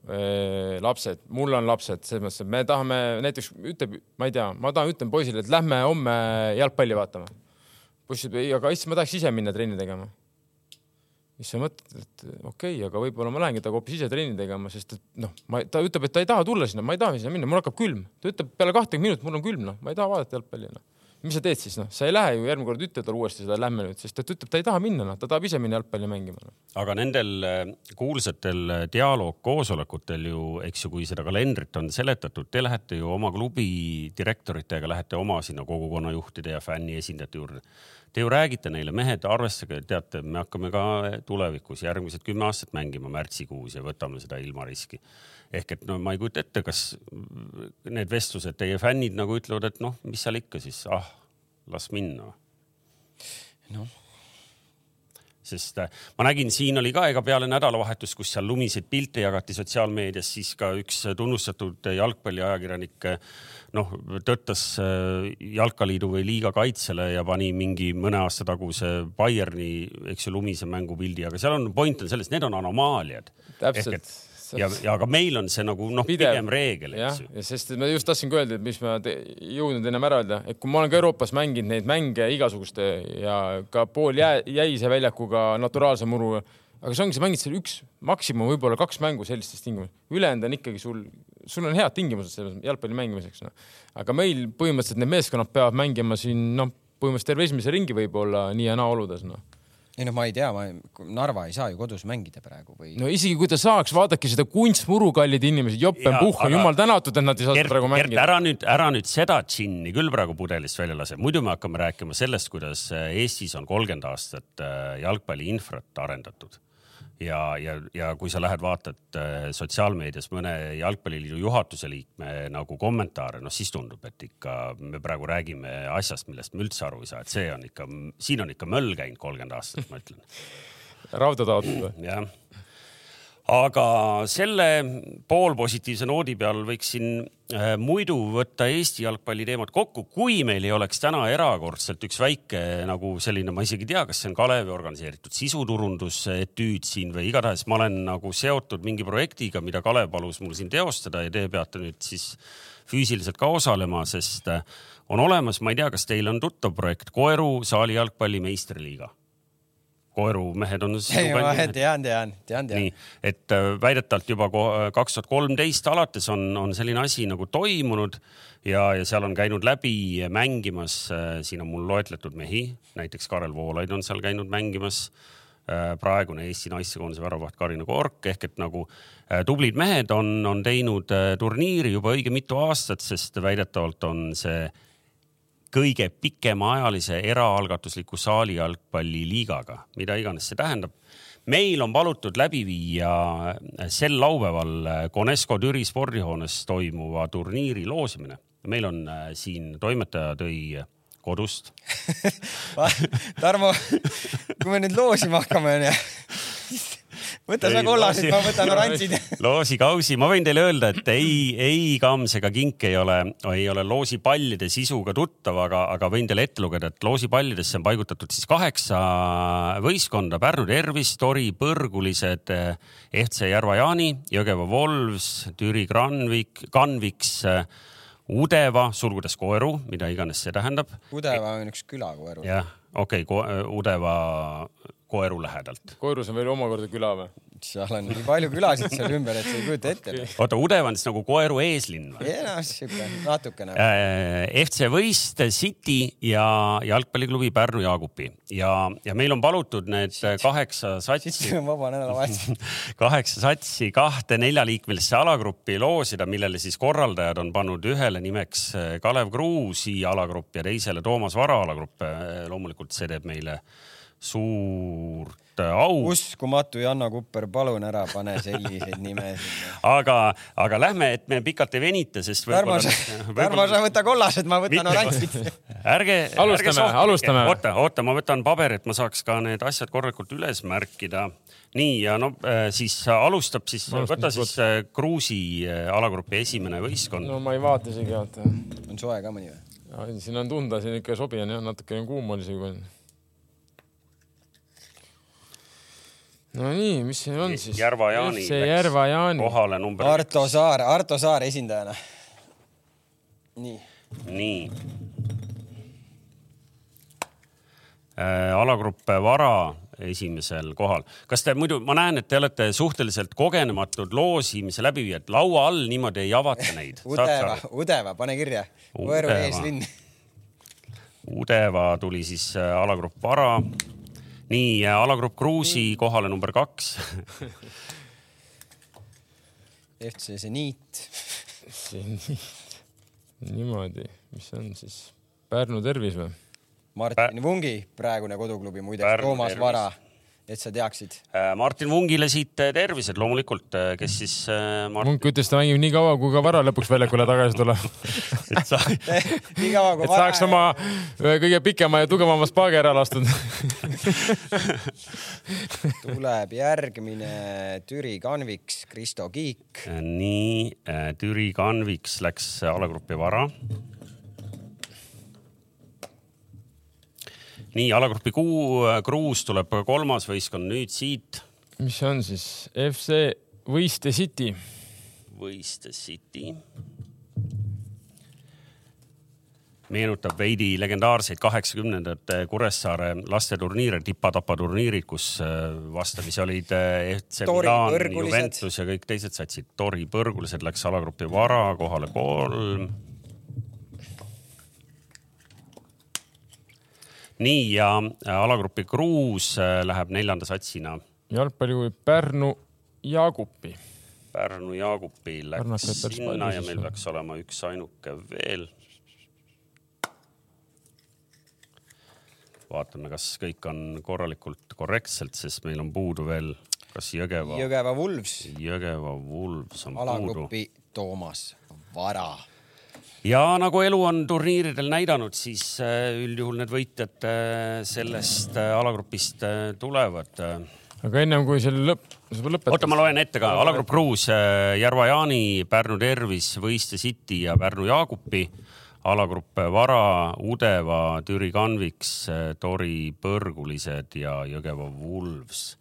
lapsed, mul on lapsed, selles mõttes, et me tahame näiteks ütleb, ma ei tea, ma tahan, ütlen poisile, et lähme homme jalgpalli vaatama. poiss ütleb ei, aga issand, ma tahaks ise minna trenni tegema. siis sa mõtled, et okei okay,, aga võib-olla ma lähengi temaga hoopis ise trenni tegema, sest et noh, ma, ta ütleb, et ta ei taha tulla sinna, ma ei taha sinna minna, mul hakkab külm. ta ütleb peale kahtekümmet minutit, mul on külm, noh, ma ei taha vaadata jalgpalli, noh mis sa teed siis noh, sa ei lähe ju järgmine kord ütle talle uuesti seda lähme nüüd, sest ta ütleb, ta ei taha minna, noh, ta tahab ise minna jalgpalli mängima no.. aga nendel äh, kuulsatel äh, dialoogkoosolekutel ju, eks ju, kui seda kalendrit on seletatud, te lähete ju oma klubi direktoritega, lähete oma sinna kogukonnajuhtide ja fänni esindajate juurde. Te ju räägite neile, mehed, arvestage, teate, me hakkame ka tulevikus järgmised kümme aastat mängima märtsikuus ja võtame seda ilma riski. Ehk et no ma ei kujuta ette, kas need vestlused, teie fännid nagu ütlevad, et noh, mis seal ikka siis, ah, las minna noh, sest äh, ma nägin, siin oli ka ega peale nädalavahetust, kus seal lumiseid pilte jagati sotsiaalmeedias, siis ka üks tunnustatud jalgpalliajakirjanik noh, tõttas äh, jalkaliidu või liiga kaitsele ja pani mingi mõne aasta taguse Bayerni, eks ju, lumise mängupildi, aga seal on point on selles, need on anomaaliad. täpselt. ja, ja aga meil on see nagu noh, pigem reegel, eks, ju. ja sest ma just tahtsin ka öelda, et mis ma jõudnud ennem ära öelda, et kui ma olen ka Euroopas mänginud neid mänge igasuguste ja ka pool jää, jäise väljakuga naturaalse muruga, aga see ongi, sa mängid seal üks, maksimum võib-olla kaks mängu sellistes tingimustes, ülejäänud on ikkagi sul, sul on head tingimused selles jalgpalli mängimiseks noh.. aga meil põhimõtteliselt need meeskonnad peavad mängima siin noh, põhimõtteliselt terve esimese ringi võib-olla nii ja naa oludes noh. Ei noh, ma ei tea, ma, Narva ei saa ju kodus mängida praegu või no.. isegi kui ta saaks, vaadake seda kunstmuru, kallid inimesed, on aga- jumal tänatud, et nad ei saa Gert, praegu mängida. ära nüüd, ära nüüd seda džinni küll praegu pudelist välja lase, muidu me hakkame rääkima sellest, kuidas äh, Eestis on kolmkümmend aastat äh, jalgpalliinfrat arendatud. ja, ja, ja kui sa lähed vaatad äh, sotsiaalmeedias mõne jalgpalliliidu juhatuse liikme nagu kommentaare, noh siis tundub, et ikka me praegu räägime asjast, millest me üldse aru ei saa, et see on ikka, siin on ikka möll käinud kolmkümmend aastat, ma ütlen rauda taotleda. jah. Aga selle poolpositiivse noodi peal võiksin äh, muidu võtta Eesti jalgpalli teemad kokku, kui meil ei oleks täna erakordselt üks väike nagu selline, ma isegi ei tea, kas see on Kalevi organiseeritud sisuturundusetüüd siin või igatahes ma olen nagu seotud mingi projektiga, mida Kalev palus mul siin teostada ja te peate nüüd siis füüsiliselt ka osalema, sest äh, on olemas, ma ei tea, kas teil on tuttav projekt Koeru saali jalgpalli meistriliiga. Koeru mehed on ei, ma tean, tean, tean, tean. nii, et äh, väidetavalt juba kaks tuhat kolmteist alates on, on selline asi nagu toimunud ja, ja seal on käinud läbi mängimas, siin on mul loetletud mehi, näiteks Karel Voolaid on seal käinud mängimas. praegune Eesti naistekoondise väravaht Karina Kork ehk et nagu äh, tublid mehed on, on teinud äh, turniiri juba õige mitu aastat, sest väidetavalt on see kõige pikemaajalise eraalgatusliku saali jalgpalliliigaga, mida iganes see tähendab. meil on palutud läbi viia sel laupäeval Conesco Türi spordihoones toimuva turniiri loosimine. meil on äh, siin toimetaja tõi kodust (laughs) Tarmo, kui me nüüd loosima hakkame, onju, võta sa loosi- ma võtan orantsid. (laughs) loosikausi, ma võin teile öelda, et ei, ei Kams ega Kink ei ole, ei ole loosipallide sisuga tuttav, aga, aga võin teile ette lugeda, et loosipallidesse on paigutatud siis kaheksa võistkonda, Pärnu Tervis, Tori Põrgulised, FC Järva-Jaani, Jõgeva Wolves, Türi Granvik, Canviks, Udeva, sulgudes Koeru, mida iganes see tähendab. Udeva on üks küla Koeru. jah, okei okay,, Udeva Koeru lähedalt. Koirus on veel omakorda küla või? seal on nii palju külasid seal ümber, et sa ei kujuta ette. oota, Udeva on siis nagu Koeru eeslinn või? noh, siuke natukene. Äh, FC Võist, City ja jalgpalliklubi Pärnu Jaagupi ja, ja meil on palutud need kaheksa satsi, on vaba nädalavahetus. (laughs) kaheksa satsi kahte neljaliikmelisse alagruppi loosida, millele siis korraldajad on pannud ühele nimeks Kalev Kruusi alagrupp ja teisele Toomas Vara alagrupp. loomulikult see teeb meile suurt au. uskumatu, Janno Kupper, palun ära pane selliseid nimesid. aga, aga lähme, et me pikalt ei venita, sest Tarmo, (laughs) Tarmo, sa võta kollased, ma võtan oranžid. (laughs) ärge. alustame, alustame. oota, oota, ma võtan paberi, et ma saaks ka need asjad korralikult üles märkida. nii ja no äh, siis alustab siis, võta siis äh, Kruusi äh, alagrupi esimene võistkond. no ma ei vaata isegi, vaata. on soe ka mõni või? siin on tunda, siin ikka sobi on jah, natukene kuum oli see juba no nii, mis siin on siis? Järva Jaani. see Järva Jaani. kohale number. Arto Saar, Arto Saar esindajana. nii. nii äh,. alagrupp Vara esimesel kohal. kas te muidu, ma näen, et te olete suhteliselt kogenematud loosimise läbiviijad, laua all niimoodi ei avata neid (laughs) Udeva, Udeva, pane kirja. Võõru eeslinn. Udeva tuli siis äh, alagrupp Vara nii, alagrupp Kruusi kohale number kaks FC Zeniit. Zeniit, niimoodi, mis on siis Pärnu tervis või? Martin Vungi, praegune koduklubi muideks, Toomas tervis. Vara et sa teaksid. Äh, Martin Vungile siit äh, tervised loomulikult, äh, kes siis Mart.... Vunk ütles, ta mängib nii kaua, kui ka Vara lõpuks väljakule tagasi tuleb (laughs) et sa (laughs) nii kaua kui et Vara. saaks oma kõige pikema ja tugevama spaagi ära lastud (laughs) tuleb järgmine Türi Kanviks, Kristo Kiik. nii, Türi Kanviks läks alagrupi Vara nii alagrupi kuu, Kruus tuleb kolmas võistkond nüüd siit. mis on siis FC Võiste City? Võiste City. meenutab veidi legendaarseid kaheksakümnendate Kuressaare lasteturniire, tipa-tapa turniirid, kus äh, vastamisi olid FC äh, Milan, Juventus ja kõik teised satsid. Tori põrgulised läks alagrupi Vara kohale kolm nii ja äh, alagrupi Kruus äh, läheb neljanda satsina. jalgpalliklubi Pärnu Jaagupi. Pärnu Jaagupi läks sinna ja meil peaks olema üksainuke veel. vaatame, kas kõik on korralikult korrektselt, sest meil on puudu veel, kas Jõgeva. Jõgeva Wolves. Jõgeva Wolves on alagrupi puudu. alagrupi Toomas Vara ja nagu elu on turniiridel näidanud, siis äh, üldjuhul need võitjad äh, sellest äh, alagrupist tulevad. aga ennem kui selle lõpp, lõpetad. oota, ma loen ette ka. alagrupp Kruus, Järva Jaani, Pärnu Tervis, Võiste City ja Pärnu Jaagupi. alagrupp Vara, Udeva, Türi Kanviks, Tori Põrgulised ja Jõgeva Wolves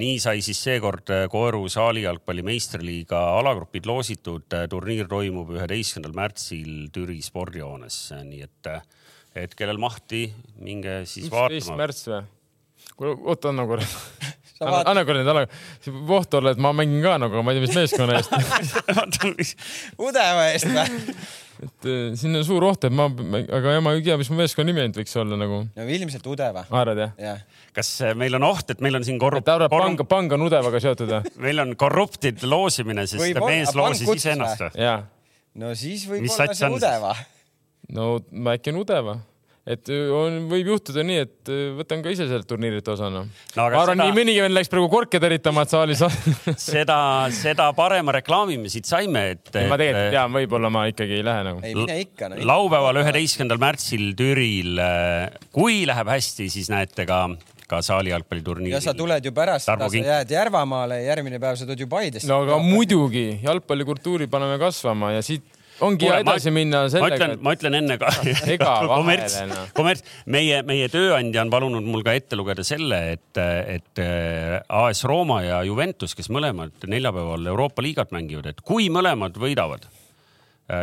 nii sai siis seekord äh, Koeru saali jalgpalli meistriliiga alagrupid loositud. Äh, turniir toimub üheteistkümnendal märtsil Türi spordihoones, nii et, äh, et kellel mahti, minge siis vaatama. üksteist märts või? oota, anna korra (laughs) anna, anna korra nüüd, anna. voht olla, et ma mängin ka nagu, ma ei tea, mis meeskonna eest (laughs) Udeva eest või? Et äh, siin on suur oht, et ma, aga ma ei tea, mis mu meeskonna nimi ainult võiks olla nagu. no ilmselt Udeva. arvad jah ja.? kas äh, meil on oht, et meil on siin korrup-? et arvad, pang, pang on Udevaga seotud või? (laughs) meil on korruptid loosimine, sest Võib mees loosis iseennast või? no siis võib Mis olla see Udeva. no äkki on Udeva et on, võib juhtuda nii, et võtan ka ise sealt turniirilt osa noh no,. ma arvan seda..., nii mõnigi vend läks praegu korke teritama, et saalis (laughs) seda, seda parema reklaami me siit saime, et, et.... ma tegelikult tean, võib-olla ma ikkagi ei lähe nagu. ei mine ikka no,. laupäeval, üheteistkümnendal märtsil Türil, kui läheb hästi, siis näete ka ka saali jalgpalliturniiril. ja sa tuled ju pärast seda, sa jääd Järvamaale, järgmine päev sa tuled ju Paidesse. no aga muidugi, jalgpallikultuuri paneme kasvama ja siit ongi Kuule, edasi ma, minna sellega. ma ütlen, ma ütlen enne ka (laughs) (laughs) kommerts, kommerts, meie, meie tööandja on palunud mul ka ette lugeda selle, et, et äh, AS Rooma ja Juventus, kes mõlemad neljapäeval Euroopa liigat mängivad, et kui mõlemad võidavad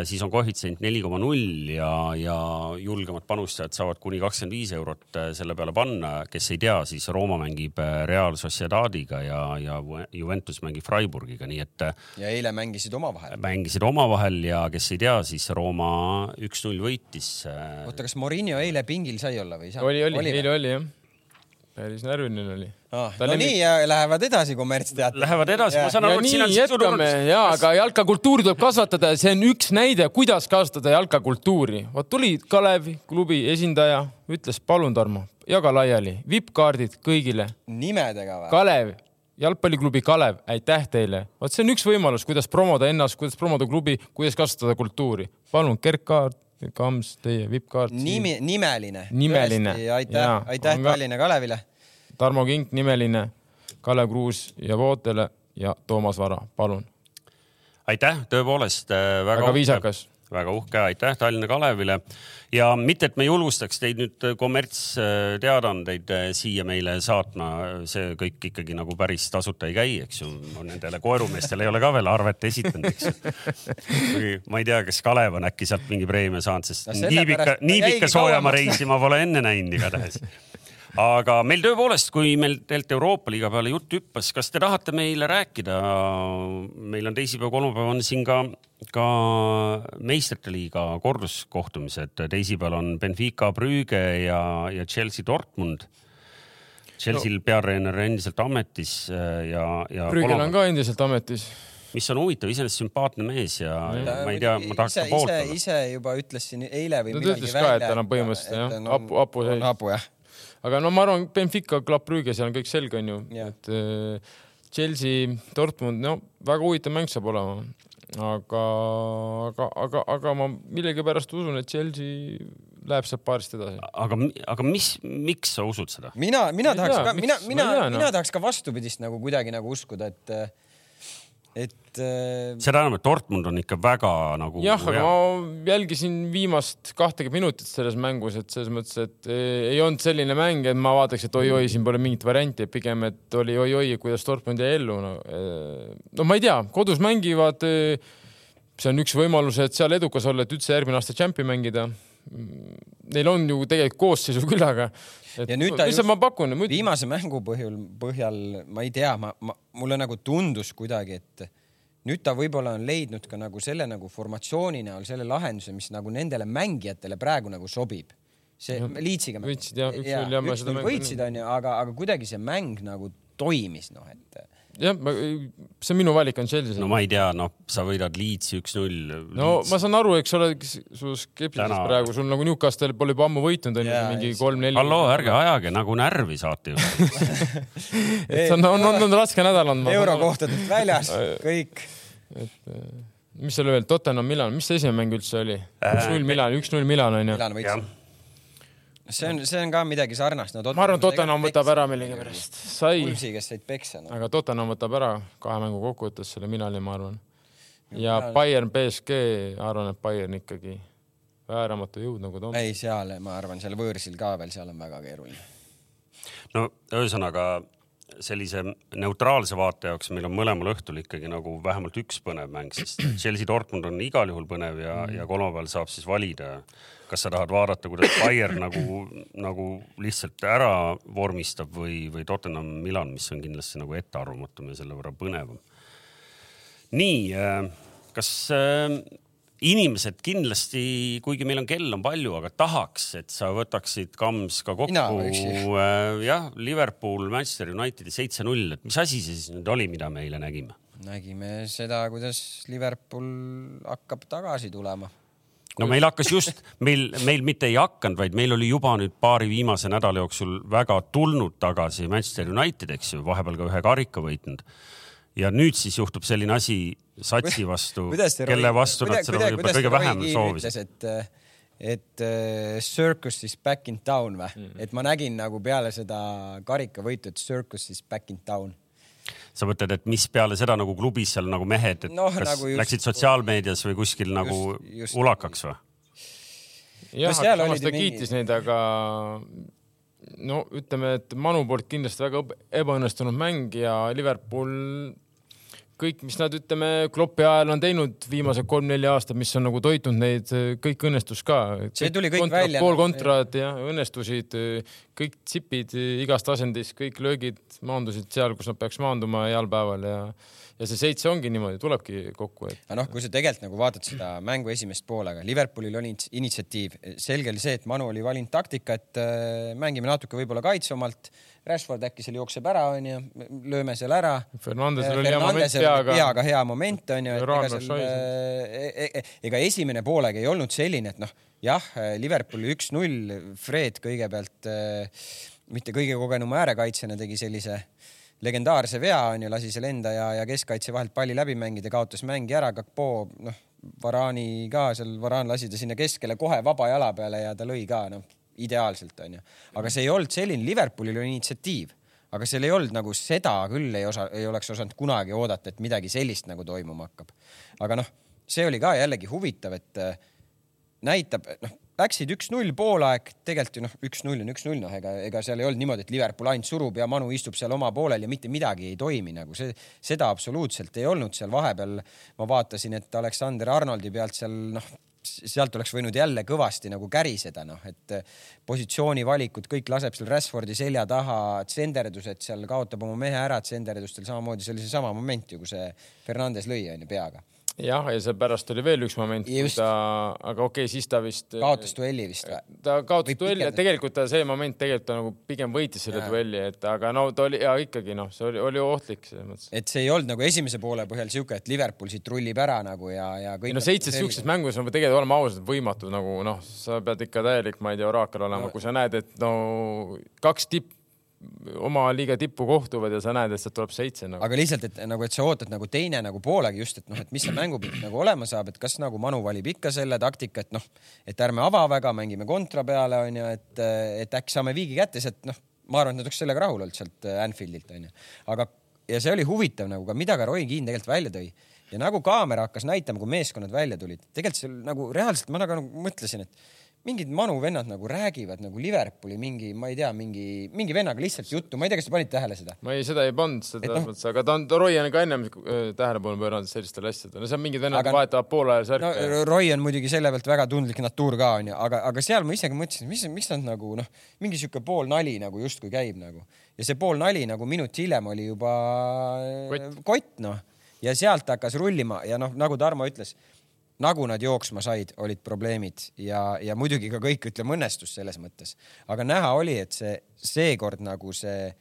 siis on koefitsient neli koma null ja, ja julgemad panustajad saavad kuni kakskümmend viis eurot äh, selle peale panna. kes ei tea, siis Rooma mängib äh, Real Sociedadiga ja, ja Juventus mängib Freiburgiga, nii et. ja eile mängisid omavahel. mängisid omavahel ja kes ei tea, siis Rooma üks-null võitis. oota, kas Morinho eile pingil sai olla või ei saanud? oli, oli, eile oli jah päris närviline oli ah,. no lemmik... nii ja lähevad edasi kommertsteatrid. Lähevad edasi, ma saan aru, et siin on jätkame ja, aga jalkakultuuri tuleb kasvatada ja see on üks näide, kuidas kasvatada jalkakultuuri. vot tuli Kalevi klubi esindaja, ütles palun, Tarmo, jaga laiali, vipp-kaardid kõigile. nimedega või? Kalev, jalgpalliklubi Kalev, aitäh teile. vot see on üks võimalus, kuidas promoda ennast, kuidas promoda klubi, kuidas kasvatada kultuuri. palun, Gerd Kaart, Kams, teie vipp-kaart. nimi, nimeline. nimeline. aitäh, aitäh Tallinna Kalevile. Tarmo Kink, nimeline, Kalev Kruus ja Vootele ja Toomas Vara, palun. aitäh, tõepoolest äh, väga, väga viisakas väga uhke, aitäh Tallinna Kalevile ja mitte, et me julgustaks teid nüüd kommertsteadaandeid äh, siia meile saatma, see kõik ikkagi nagu päris tasuta ei käi, eks ju. Nendele koerumeestele ei ole ka veel arvet esitanud, eks ju. ma ei tea, kas Kalev on äkki sealt mingi preemia saanud, sest no nii pika, nii pika soojamaa reisi ma pole enne näinud igatahes aga meil tõepoolest, kui meil tegelikult Euroopa liiga peale jutt hüppas, kas te tahate meile rääkida? meil on teisipäev, kolmapäev on siin ka, ka meistrite liiga korduskohtumised. teisipäeval on Benfica Brügge ja, ja Chelsea Dortmund. Chelsea'l no. peatreener endiselt ametis äh, ja, ja. Brüggel on ka endiselt ametis mis on huvitav, iseenesest sümpaatne mees ja, ja ma ei tea, ma tahaks ka poolt olla. ise juba ütles siin eile või no, millalgi välja. ta ütles ka, et tal on põhimõtteliselt jah, hapu, hapu seis. hapu jah aga no ma arvan, Benfica, Club Brügge, seal on kõik selge, onju, et äh, Chelsea, Dortmund, no väga huvitav mäng saab olema. aga, aga, aga, aga ma millegipärast usun, et Chelsea läheb sealt paarist edasi. aga, aga mis, miks sa usud seda? mina, mina tahaks ka, mina, mina, mina tahaks ka vastupidist nagu kuidagi nagu uskuda, et et äh.... seda enam, et Dortmund on ikka väga nagu. jah, aga ma jälgisin viimast kahtekümmet minutit selles mängus, et selles mõttes, et äh, ei olnud selline mäng, et ma vaataks, et oi-oi, siin pole mingit varianti, pigem, et oli oi-oi, kuidas Dortmund jäi ellu no.. Äh, no ma ei tea, kodus mängivad. see on üks võimalus, et seal edukas olla, et üldse järgmine aasta tšempi mängida. Neil on ju tegelikult koosseisu küll, aga et ja nüüd ta lihtsalt ma pakun. viimase mängu põhjal, põhjal ma ei tea, ma, ma, mulle nagu tundus kuidagi, et nüüd ta võib-olla on leidnud ka nagu selle nagu formatsiooni näol selle lahenduse, mis nagu nendele mängijatele praegu nagu sobib. see Leedsiga. võitsid jah, üks-null ja ma seda mängu. võitsid onju, aga, aga kuidagi see mäng nagu toimis noh, et jah, see on minu valik on Chelsea. no ma ei tea, noh, sa võidad Leedsi üks-null. no ma saan aru, eks ole, su skepsisest Täna... praegu, sul nagu Newcastle pole juba ammu võitnud onju yeah,, mingi kolm-neli. halloo, ärge ajage nagu närvi saate ju (laughs) et see on, on, on, on raske nädal olnud. eurokohtadelt väljas, (laughs) kõik. et mis seal veel, Tottenham, Milan, mis see esimene mäng üldse oli? üks-null Milan, üks-null Milan onju. Milan võitis see on, see on ka midagi sarnast no,. ma arvan, Tottenham võtab ära millegipärast. sai. Pulsi, kes said peksa no.. aga Tottenham võtab ära kahe mängu kokkuvõttes selle Milani, ma arvan. ja Bayern, BSG, arvan, et Bayern ikkagi vääramatu jõud nagu ta on. ei, seal ma arvan, seal võõrsil ka veel, seal on väga keeruline. no ühesõnaga sellise neutraalse vaate jaoks meil on mõlemal õhtul ikkagi nagu vähemalt üks põnev mäng, sest (clears throat) Chelsea Dortmund on igal juhul põnev ja mm., ja kolmapäeval saab siis valida kas sa tahad vaadata, kuidas Bayern nagu, nagu lihtsalt ära vormistab või, või Tottenham Milan, mis on kindlasti nagu ettearvamatum ja selle võrra põnevam. nii, äh, kas äh, inimesed kindlasti, kuigi meil on kell on palju, aga tahaks, et sa võtaksid Kams ka kokku. Äh, jah, Liverpool, Manchester Unitedi seitse-null, et mis asi see siis nüüd oli, mida me eile nägime? nägime seda, kuidas Liverpool hakkab tagasi tulema no meil hakkas just, meil, meil mitte ei hakanud, vaid meil oli juba nüüd paari viimase nädala jooksul väga tulnud tagasi Manchester United, eks ju, vahepeal ka ühe karika võitnud. ja nüüd siis juhtub selline asi satsi vastu, kelle vastu nad seda võib-olla kõige vähem soovisid. et, et uh, circus is back in town või mm, -hmm. et ma nägin nagu peale seda karikavõitu, et circus is back in town sa mõtled, et mis peale seda nagu klubis seal nagu mehed, et no, kas nagu just, läksid sotsiaalmeedias või kuskil just, nagu just, ulakaks või? jah, aga samas ta kiitis neid, aga no ütleme, et Manu poolt kindlasti väga ebaõnnestunud mäng ja Liverpool kõik, mis nad ütleme Kloppi ajal on teinud viimased kolm-neli aastat, mis on nagu toitnud neid, kõik õnnestus ka. see tuli kõik kontra, välja. pool kontrad jah, õnnestusid, kõik tsipid igast asendist, kõik löögid maandusid seal, kus nad peaks maanduma heal päeval ja ja see seitse ongi niimoodi, tulebki kokku, et. aga noh, kui sa tegelikult nagu vaatad seda mängu esimest poolega, Liverpoolil oli initsiatiiv, selge oli see, et Manu oli valinud taktika, et äh, mängime natuke võib-olla kaitsvamalt Rashford äkki seal jookseb ära, onju, lööme seal ära. Fernandesel oli hea moment peaga. peaga hea moment onju, ega seal, e, e, e, ega esimene poolega ei olnud selline, et noh, jah, Liverpooli üks-null, Fred kõigepealt mitte kõige kogenuma äärekaitsjana tegi sellise legendaarse vea onju, lasi selle enda ja, ja keskkaitse vahelt palli läbi mängida, kaotas mängi ära, Kakpo noh, Varani ka seal, Varan lasi ta sinna keskele kohe vaba jala peale ja ta lõi ka noh, ideaalselt onju. aga see ei olnud selline, Liverpoolil oli initsiatiiv, aga seal ei olnud nagu seda küll ei osa, ei oleks osanud kunagi oodata, et midagi sellist nagu toimuma hakkab. aga noh, see oli ka jällegi huvitav, et äh, näitab, noh, läksid üks-null poolaeg, tegelikult ju noh, üks-null on üks-null, noh, ega, ega seal ei olnud niimoodi, et Liverpool ainult surub ja Manu istub seal oma poolel ja mitte midagi ei toimi nagu see, seda absoluutselt ei olnud seal vahepeal. ma vaatasin, et Aleksander Arnoldi pealt seal noh, sealt oleks võinud jälle kõvasti nagu käriseda, noh, et positsioonivalikud kõik laseb seal Rashfordi selja taha, tsenderdused seal kaotab oma mehe ära tsenderdustel, samamoodi see oli seesama moment ju, kui see Fernandes lõi onju peaga jah, ja seepärast oli veel üks moment, kui ta, aga okei okay,, siis ta vist. kaotas duelli vist või? ta kaotas duelli, tegelikult ta see moment tegelikult ta nagu pigem võitis selle ja. duelli, et aga no ta oli ja ikkagi noh, see oli, oli ohtlik selles mõttes. et see ei olnud nagu esimese poole põhjal siuke, et Liverpool siit rullib ära nagu ja, ja kõik. no seitse siukses mängus on tegelikult olema ausad võimatu nagu noh, sa pead ikka täielik, ma ei tea, oraakel olema no., kui sa näed, et no kaks tipp oma liiga tippu kohtuvad ja sa näed, et sealt tuleb seitse nagu.. aga lihtsalt, et nagu, et sa ootad nagu teine nagu poolega just, et noh, et mis see mängupilt nagu olema saab, et kas nagu Manu valib ikka selle taktika, et noh, et ärme ava väga, mängime kontra peale onju, et, et äkki saame viigi kätte sealt, noh, ma arvan, et nad oleks sellega rahul olnud sealt äh, Anfieldilt onju, aga ja see oli huvitav nagu ka, mida ka Roy Keane tegelikult välja tõi. Ja nagu kaamera hakkas näitama, kui meeskonnad välja tulid, tegelikult seal nagu reaalselt ma nagu mõtlesin, et mingid manu vennad nagu räägivad nagu Liverpooli mingi, ma ei tea, mingi, mingi vennaga lihtsalt juttu, ma ei tea, kas te panite tähele seda? ma ei, seda ei pannud, selles no, mõttes, aga ta on, Roy on ka ennem äh, tähelepanu pööranud sellistele asjadele, no see on mingid vennad aga, vahetavad poolajal särke no,. Roy on muidugi selle pealt väga tundlik natuur ka onju, aga, aga seal ma isegi mõtlesin, mis, miks nad nagu noh, mingi sihuke pool nali nagu justkui käib nagu ja see pool nali nagu minut hiljem oli juba kott, kott noh ja sealt hakkas rullima ja noh, nagu Tarmo ütles nagu nad jooksma said, olid probleemid ja, ja muidugi ka kõik, ütleme, õnnestus selles mõttes. aga näha oli, et see seekord nagu see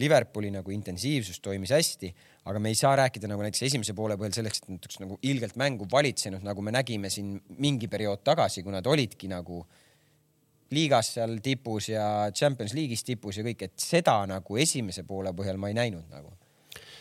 Liverpooli nagu intensiivsus toimis hästi, aga me ei saa rääkida nagu näiteks esimese poole põhjal selleks, et nad oleks nagu ilgelt mängu valitsenud, nagu me nägime siin mingi periood tagasi, kui nad olidki nagu liigas seal tipus ja Champions League'is tipus ja kõik, et seda nagu esimese poole põhjal ma ei näinud nagu.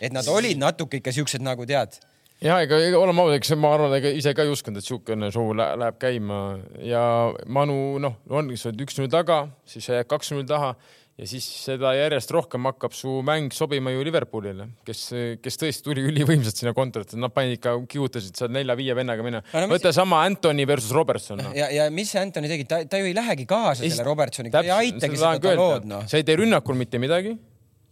et nad olid natuke ikka siuksed nagu tead ja ega oleme ausad, eks ma arvan, ega ise ka ei uskunud, et siukene show läheb käima. Ja Manu noh, ongi, sa oled üks-null taga, siis sa jääd kaks-null taha ja siis seda järjest rohkem hakkab su mäng sobima ju Liverpoolile, kes, kes tõesti tuli ülivõimsalt sinna kontorit, nad panid ikka, kiudutasid seal nelja-viie vennaga minna. No,. võta mis... sama Anthony versus Robertson no.. ja, ja mis see Anthony tegi, ta, ta ju ei lähegi kaasa Eest... selle Robertsoniga, ta ei aitagi seda lood noh. sa ei tee rünnakul mitte midagi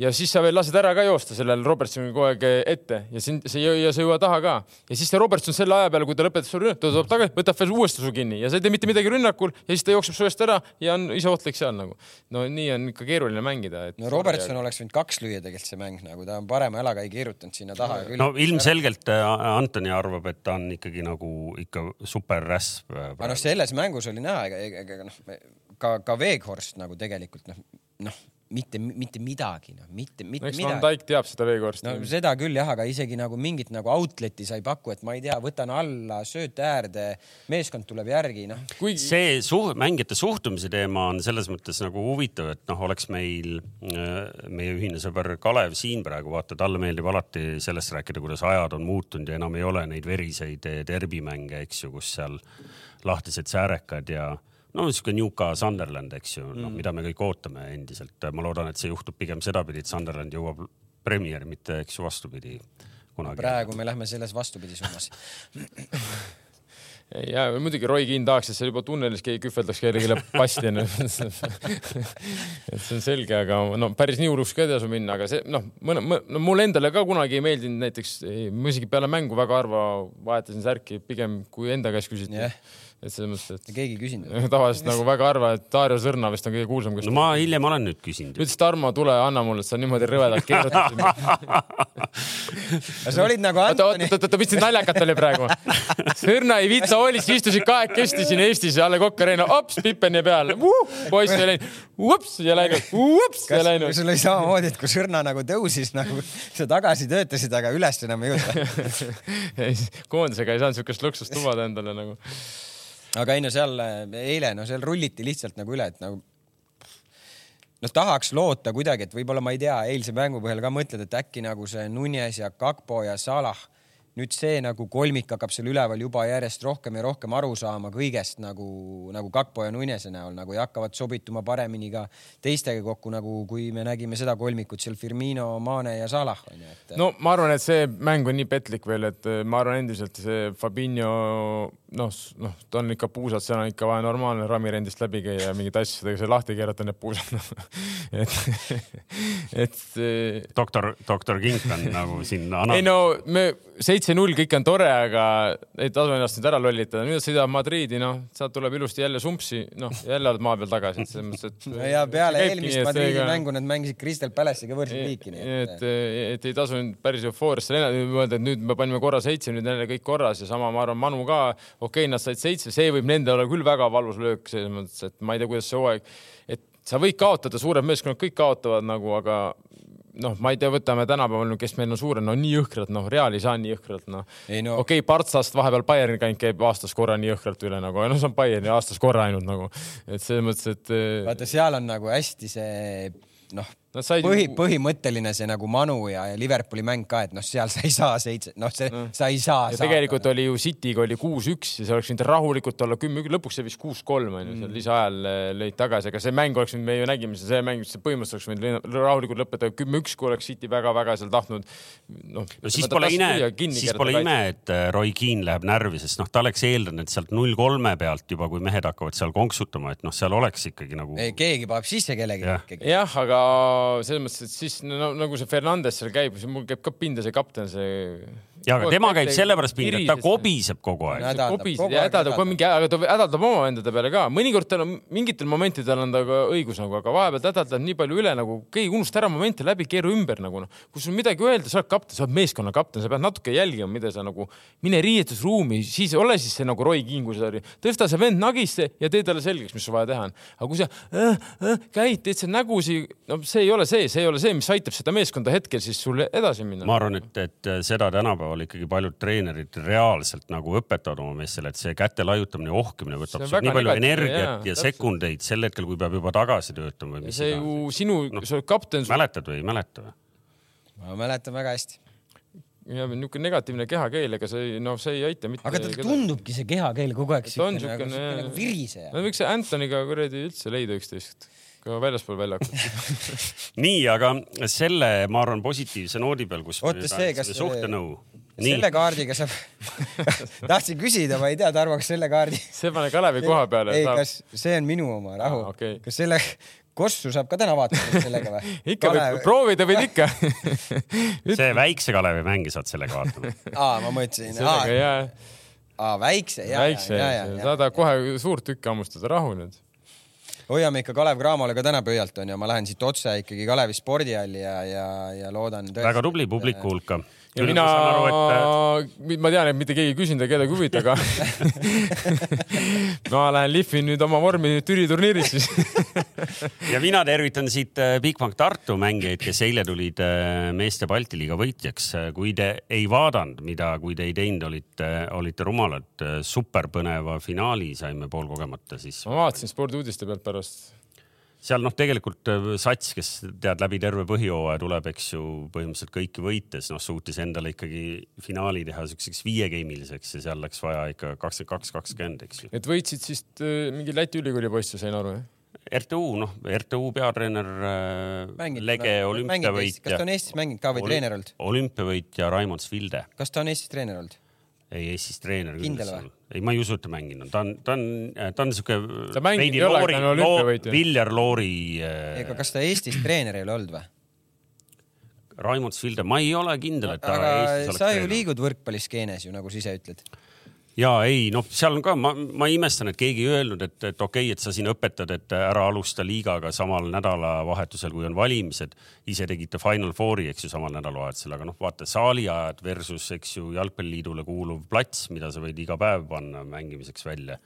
ja siis sa veel lased ära ka joosta sellel Robertsonil kogu aeg ette ja siin see ja sa ei jõua taha ka. ja siis see Robertson selle aja peale, kui ta lõpetas su rünnak, ta tuleb tagasi, võtab veel uuesti su kinni ja sa ei tee mitte midagi rünnakul ja siis ta jookseb su eest ära ja on ise ohtlik seal nagu. no nii on ikka keeruline mängida et.... no Robertson ja... oleks võinud kaks lüüa tegelikult see mäng nagu, ta on parema jalaga ei keerutanud sinna taha. no ilmselgelt äh, Antoni arvab, et ta on ikkagi nagu ikka super räsp. Äh, aga noh, selles mängus oli näha, ega, ega noh, ka, ka Veeghorst nagu tegelikult noh, noh mitte, mitte midagi, noh, mitte, mitte eks midagi. Van Dijk teab seda veekorsti. no seda küll jah, aga isegi nagu mingit nagu outlet'i sa ei paku, et ma ei tea, võtan alla, sööt äärde, meeskond tuleb järgi, noh. kuigi see suh-, mängijate suhtumise teema on selles mõttes nagu huvitav, et noh, oleks meil äh, meie ühine sõber Kalev siin praegu, vaata, talle meeldib alati sellest rääkida, kuidas ajad on muutunud ja enam ei ole neid veriseid derbimänge, eks ju, kus seal lahtised säärekad ja no niisugune Newca Sunderland, eks ju, noh, mida me kõik ootame endiselt. ma loodan, et see juhtub pigem sedapidi, et Sunderland jõuab Premier, mitte eks ju vastupidi kunagi. praegu me lähme selles vastupidi suunas. (laughs) Ja muidugi Roy Keane tahaks, et seal juba tunnelis keegi kühveldaks kellelegi pasti onju (laughs) et see on selge, aga no päris nii hulluks ka ei tasu minna, aga see noh, mõne, no mulle endale ka kunagi ei meeldinud näiteks, ma isegi peale mängu väga harva vahetasin särki, pigem kui enda käest küsiti. Yeah et selles mõttes, et. keegi ei küsinud. (laughs) tavaliselt nagu väga harva, et Dario Sõrna vist on kõige kuulsam. no ma hiljem olen nüüd küsinud. ütles Tarmo, tule anna mulle, sa niimoodi rõvedalt keerutasid (laughs) sa olid nagu Antoni. oota, oota, oota, mis nüüd naljakat oli praegu? Sõrna ei viitsi sa olid, sa istusid kahekesti siin Eestis ja A Le Coq Arena, hops, Pippeni peal uh,, poiss ei läinud, ups ja läinud, ups ja läinud. sul oli samamoodi, et kui Sõrna nagu tõusis nagu sa tagasi töötasid, aga üles enam ei jõudnud (laughs) koondisega ei saanud siukest luksust lubada endale nagu. Aga ei no seal eile, no seal rulliti lihtsalt nagu üle, et nagu noh, tahaks loota kuidagi, et võib-olla ma ei tea, eilse mängu põhjal ka mõtled, et äkki nagu see Nunes ja Kakpo ja Salah nüüd see nagu kolmik hakkab seal üleval juba järjest rohkem ja rohkem aru saama kõigest nagu, nagu Kakpo ja Nunese näol nagu ja hakkavad sobituma paremini ka teistega kokku, nagu kui me nägime seda kolmikut seal Firmino, Mane ja Salah onju et.... no ma arvan, et see mäng on nii petlik veel, et äh, ma arvan endiselt see Fabinho noh, noh, ta on ikka puusad, seal on ikka vaja normaalne ramirendist läbi käia ja mingite asjadega see lahti keerata, need puusad (laughs) et, (laughs) et. doktor, doktor Kink on nagu siin. ei no me seitse-null, kõik on tore, aga ei tasu ennast nüüd ära lollitada. nüüd sõidab Madriidi, noh, sealt tuleb ilusti jälle sumpsi, noh, jälle oled maa peal tagasi, et selles mõttes, et. (laughs) ja peale eelmist Madriidi ega... mängu nad mängisid Crystal Palace'iga võrdselt liiki. nii et, et, et ei tasu nüüd päris eufooriasse mõelda, et nüüd me panime korra seitse, nüüd jälle kõik korras ja sama, ma arvan, Manu ka, okei okay,, nad said seitse, see võib nende olla küll väga valus löök selles mõttes, et ma ei tea, kuidas see hooaeg, et sa võid kaotada, suured meeskonnad kõik kaotavad nagu, aga noh, ma ei tea, võtame tänapäeval, kes meil on suured, no nii jõhkralt, noh, Real ei saa nii jõhkralt, noh no.. okei okay,, Partsast vahepeal Bayerni käinud käib aastas korra nii jõhkralt üle nagu, noh, see on Bayerni aastas korra ainult nagu, et selles mõttes, et. vaata, seal on nagu hästi see noh põhi, põhimõtteline see nagu Manu ja, ja Liverpooli mäng ka, et noh, seal sa ei saa seitse, noh, see no. sa ei saa. tegelikult saada, oli ju City'ga oli kuus-üks ja see oleks võinud rahulikult olla kümme, lõpuks see vist kuus-kolm onju mm., seal lisaajal äh, lõid tagasi, aga see mäng oleks võinud, me ju nägime seda, see mäng, see põhimõtteliselt oleks võinud rahulikult lõpetada kümme-üks, kui oleks City väga-väga seal tahtnud. noh no, siis pole ime, siis pole ime, et äh, Roy Keane läheb närvi, sest noh, ta oleks eeldanud, et sealt null kolme pealt juba, kui mehed hakkavad seal konksutama, et noh, seal oleks ikkagi nagu. keegi paneb sisse kellegi ja. jah, aga selles mõttes, et siis no, nagu see Fernandes seal käib, mul käib ka pinda see kapten, see ja, aga tema käib sellepärast pingel, ta kobiseb kogu aeg. kobiseb ja hädaldab kogu mingi, aga ta hädaldab oma vendade peale ka, mõnikord tal on mingitel momentidel on ta ka õigus nagu, aga vahepeal ta hädaldab nii palju üle nagu, keegi unusta ära momente läbi, keera ümber nagu noh. kui sul midagi öelda, sa oled kapten, sa oled meeskonna kapten, sa pead natuke jälgima, mida sa nagu, mine riietusruumi, siis ole siis see nagu Roy King, kui sa tõsta see vend nagisse ja tee talle selgeks, mis sul vaja teha on. aga kui sa äh, äh, käid, teed seal nägusi, no see ei ole see, see ei ole see, mis aitab seda meeskonda hetkel siis sul edasi minna. ma arvan, et, et seda tänapäeval tänapäeval ikkagi paljud treenerid reaalselt nagu õpetavad oma meestele, et see käte laiutamine, ohkimine võtab nii palju energiat jaa, ja täpselt. sekundeid sel hetkel, kui peab juba tagasi töötama või mis see ju sinu no,, sa oled kapten. mäletad või ei mäleta või? ma mäletan väga hästi ja niisugune negatiivne kehakeel, ega see noh, see ei aita mitte. aga ta tundubki see kehakeel kogu aeg siukene nagu, nagu viriseja. no võiks Antoniga kuradi üldse leida üksteist ka väljaspool väljakut (laughs) nii, aga selle, ma arvan, positiivse noodi peal, kus oota see, kas suhtenõu. Selle kaardiga saab (laughs) tahtsin küsida, ma ei tea, Tarmo, kas selle kaardi. see pane Kalevi koha peale. ei saab..., kas see on minu oma, rahu ah,. Okay. kas selle Kossu saab ka täna vaadata sellega või? (laughs) ikka Kalev... võib, proovida võid ikka (laughs) see väikse Kalevi mängi saad sellega vaatama aa, ma mõtlesin. sellega jaa. aa, väikse, ja, väikse, ja, ja, ja. saad kohe suurt tükki hammustada, rahu nüüd hoiame ikka Kalev Cramole ka täna pöialt onju, ma lähen siit otse ikkagi Kalevi spordihalli ja, ja, ja loodan. väga tubli publiku hulka ja mina, et... ma tean, et mitte keegi ei küsinud ja kedagi huvita, aga (laughs) (laughs) ma lähen lihvin nüüd oma vormi Türi turniiris siis (laughs) ja mina tervitan siit äh, Bigbank Tartu mängijaid, kes eile tulid äh, meeste Balti liiga võitjaks. kui te ei vaadanud, mida, kui te ei teinud, olite, olite rumalad. superpõneva finaali saime poolkogemata, siis. ma vaatasin spordiuudiste pealt pärast seal noh, tegelikult äh, Sats, kes tead läbi terve põhjooaja tuleb, eks ju, põhimõtteliselt kõiki võites, noh, suutis endale ikkagi finaali teha siukseks viiegeimiliseks ja seal läks vaja ikka kakskümmend kaks, kakskümmend, eks ju. et võitsid siis äh, mingi Läti ülikooli poisse, sain aru, jah? RTU, noh, RTU peatreener äh, Mängid, Lege olümpiavõitja. kas ta on Eestis mänginud ka või Oli, treener olnud? olümpiavõitja Raimond Svilde. kas ta on Eestis treener olnud? ei, Eestis treener. kindel või? Ei, ma ei usu, et ta mänginud on, ta on, ta on, ta on siuke. ta mänginud ei ole, ta on olümpiavõitja. Viljar Loori äh.... ega kas ta Eestis treener ei ole olnud või? Raimond Svilde, ma ei ole kindel, et ta aga Eestis oleks sa ju liigud võrkpalliskeenes ju, nagu sa ise ütled ja ei noh, seal on ka, ma, ma imestan, et keegi ei öelnud, et, et okei okay,, et sa siin õpetad, et ära alusta liigaga samal nädalavahetusel, kui on valimised. ise tegite Final Fouri, eks ju, samal nädalavahetusel, aga noh, vaata saaliajad versus, eks ju, jalgpalliliidule kuuluv plats, mida sa võid iga päev panna mängimiseks välja.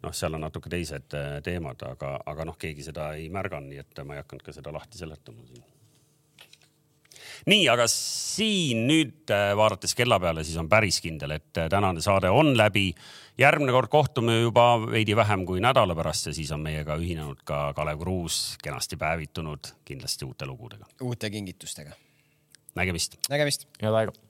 noh, seal on natuke teised äh, teemad, aga, aga noh, keegi seda ei märganud, nii et ma ei hakanud ka seda lahti seletama siin nii, aga siin nüüd äh, vaadates kella peale, siis on päris kindel, et äh, tänane saade on läbi. järgmine kord kohtume juba veidi vähem kui nädala pärast ja siis on meiega ühinenud ka Kalev Kruus, kenasti päevitunud, kindlasti uute lugudega. uute kingitustega. nägemist. nägemist. head aega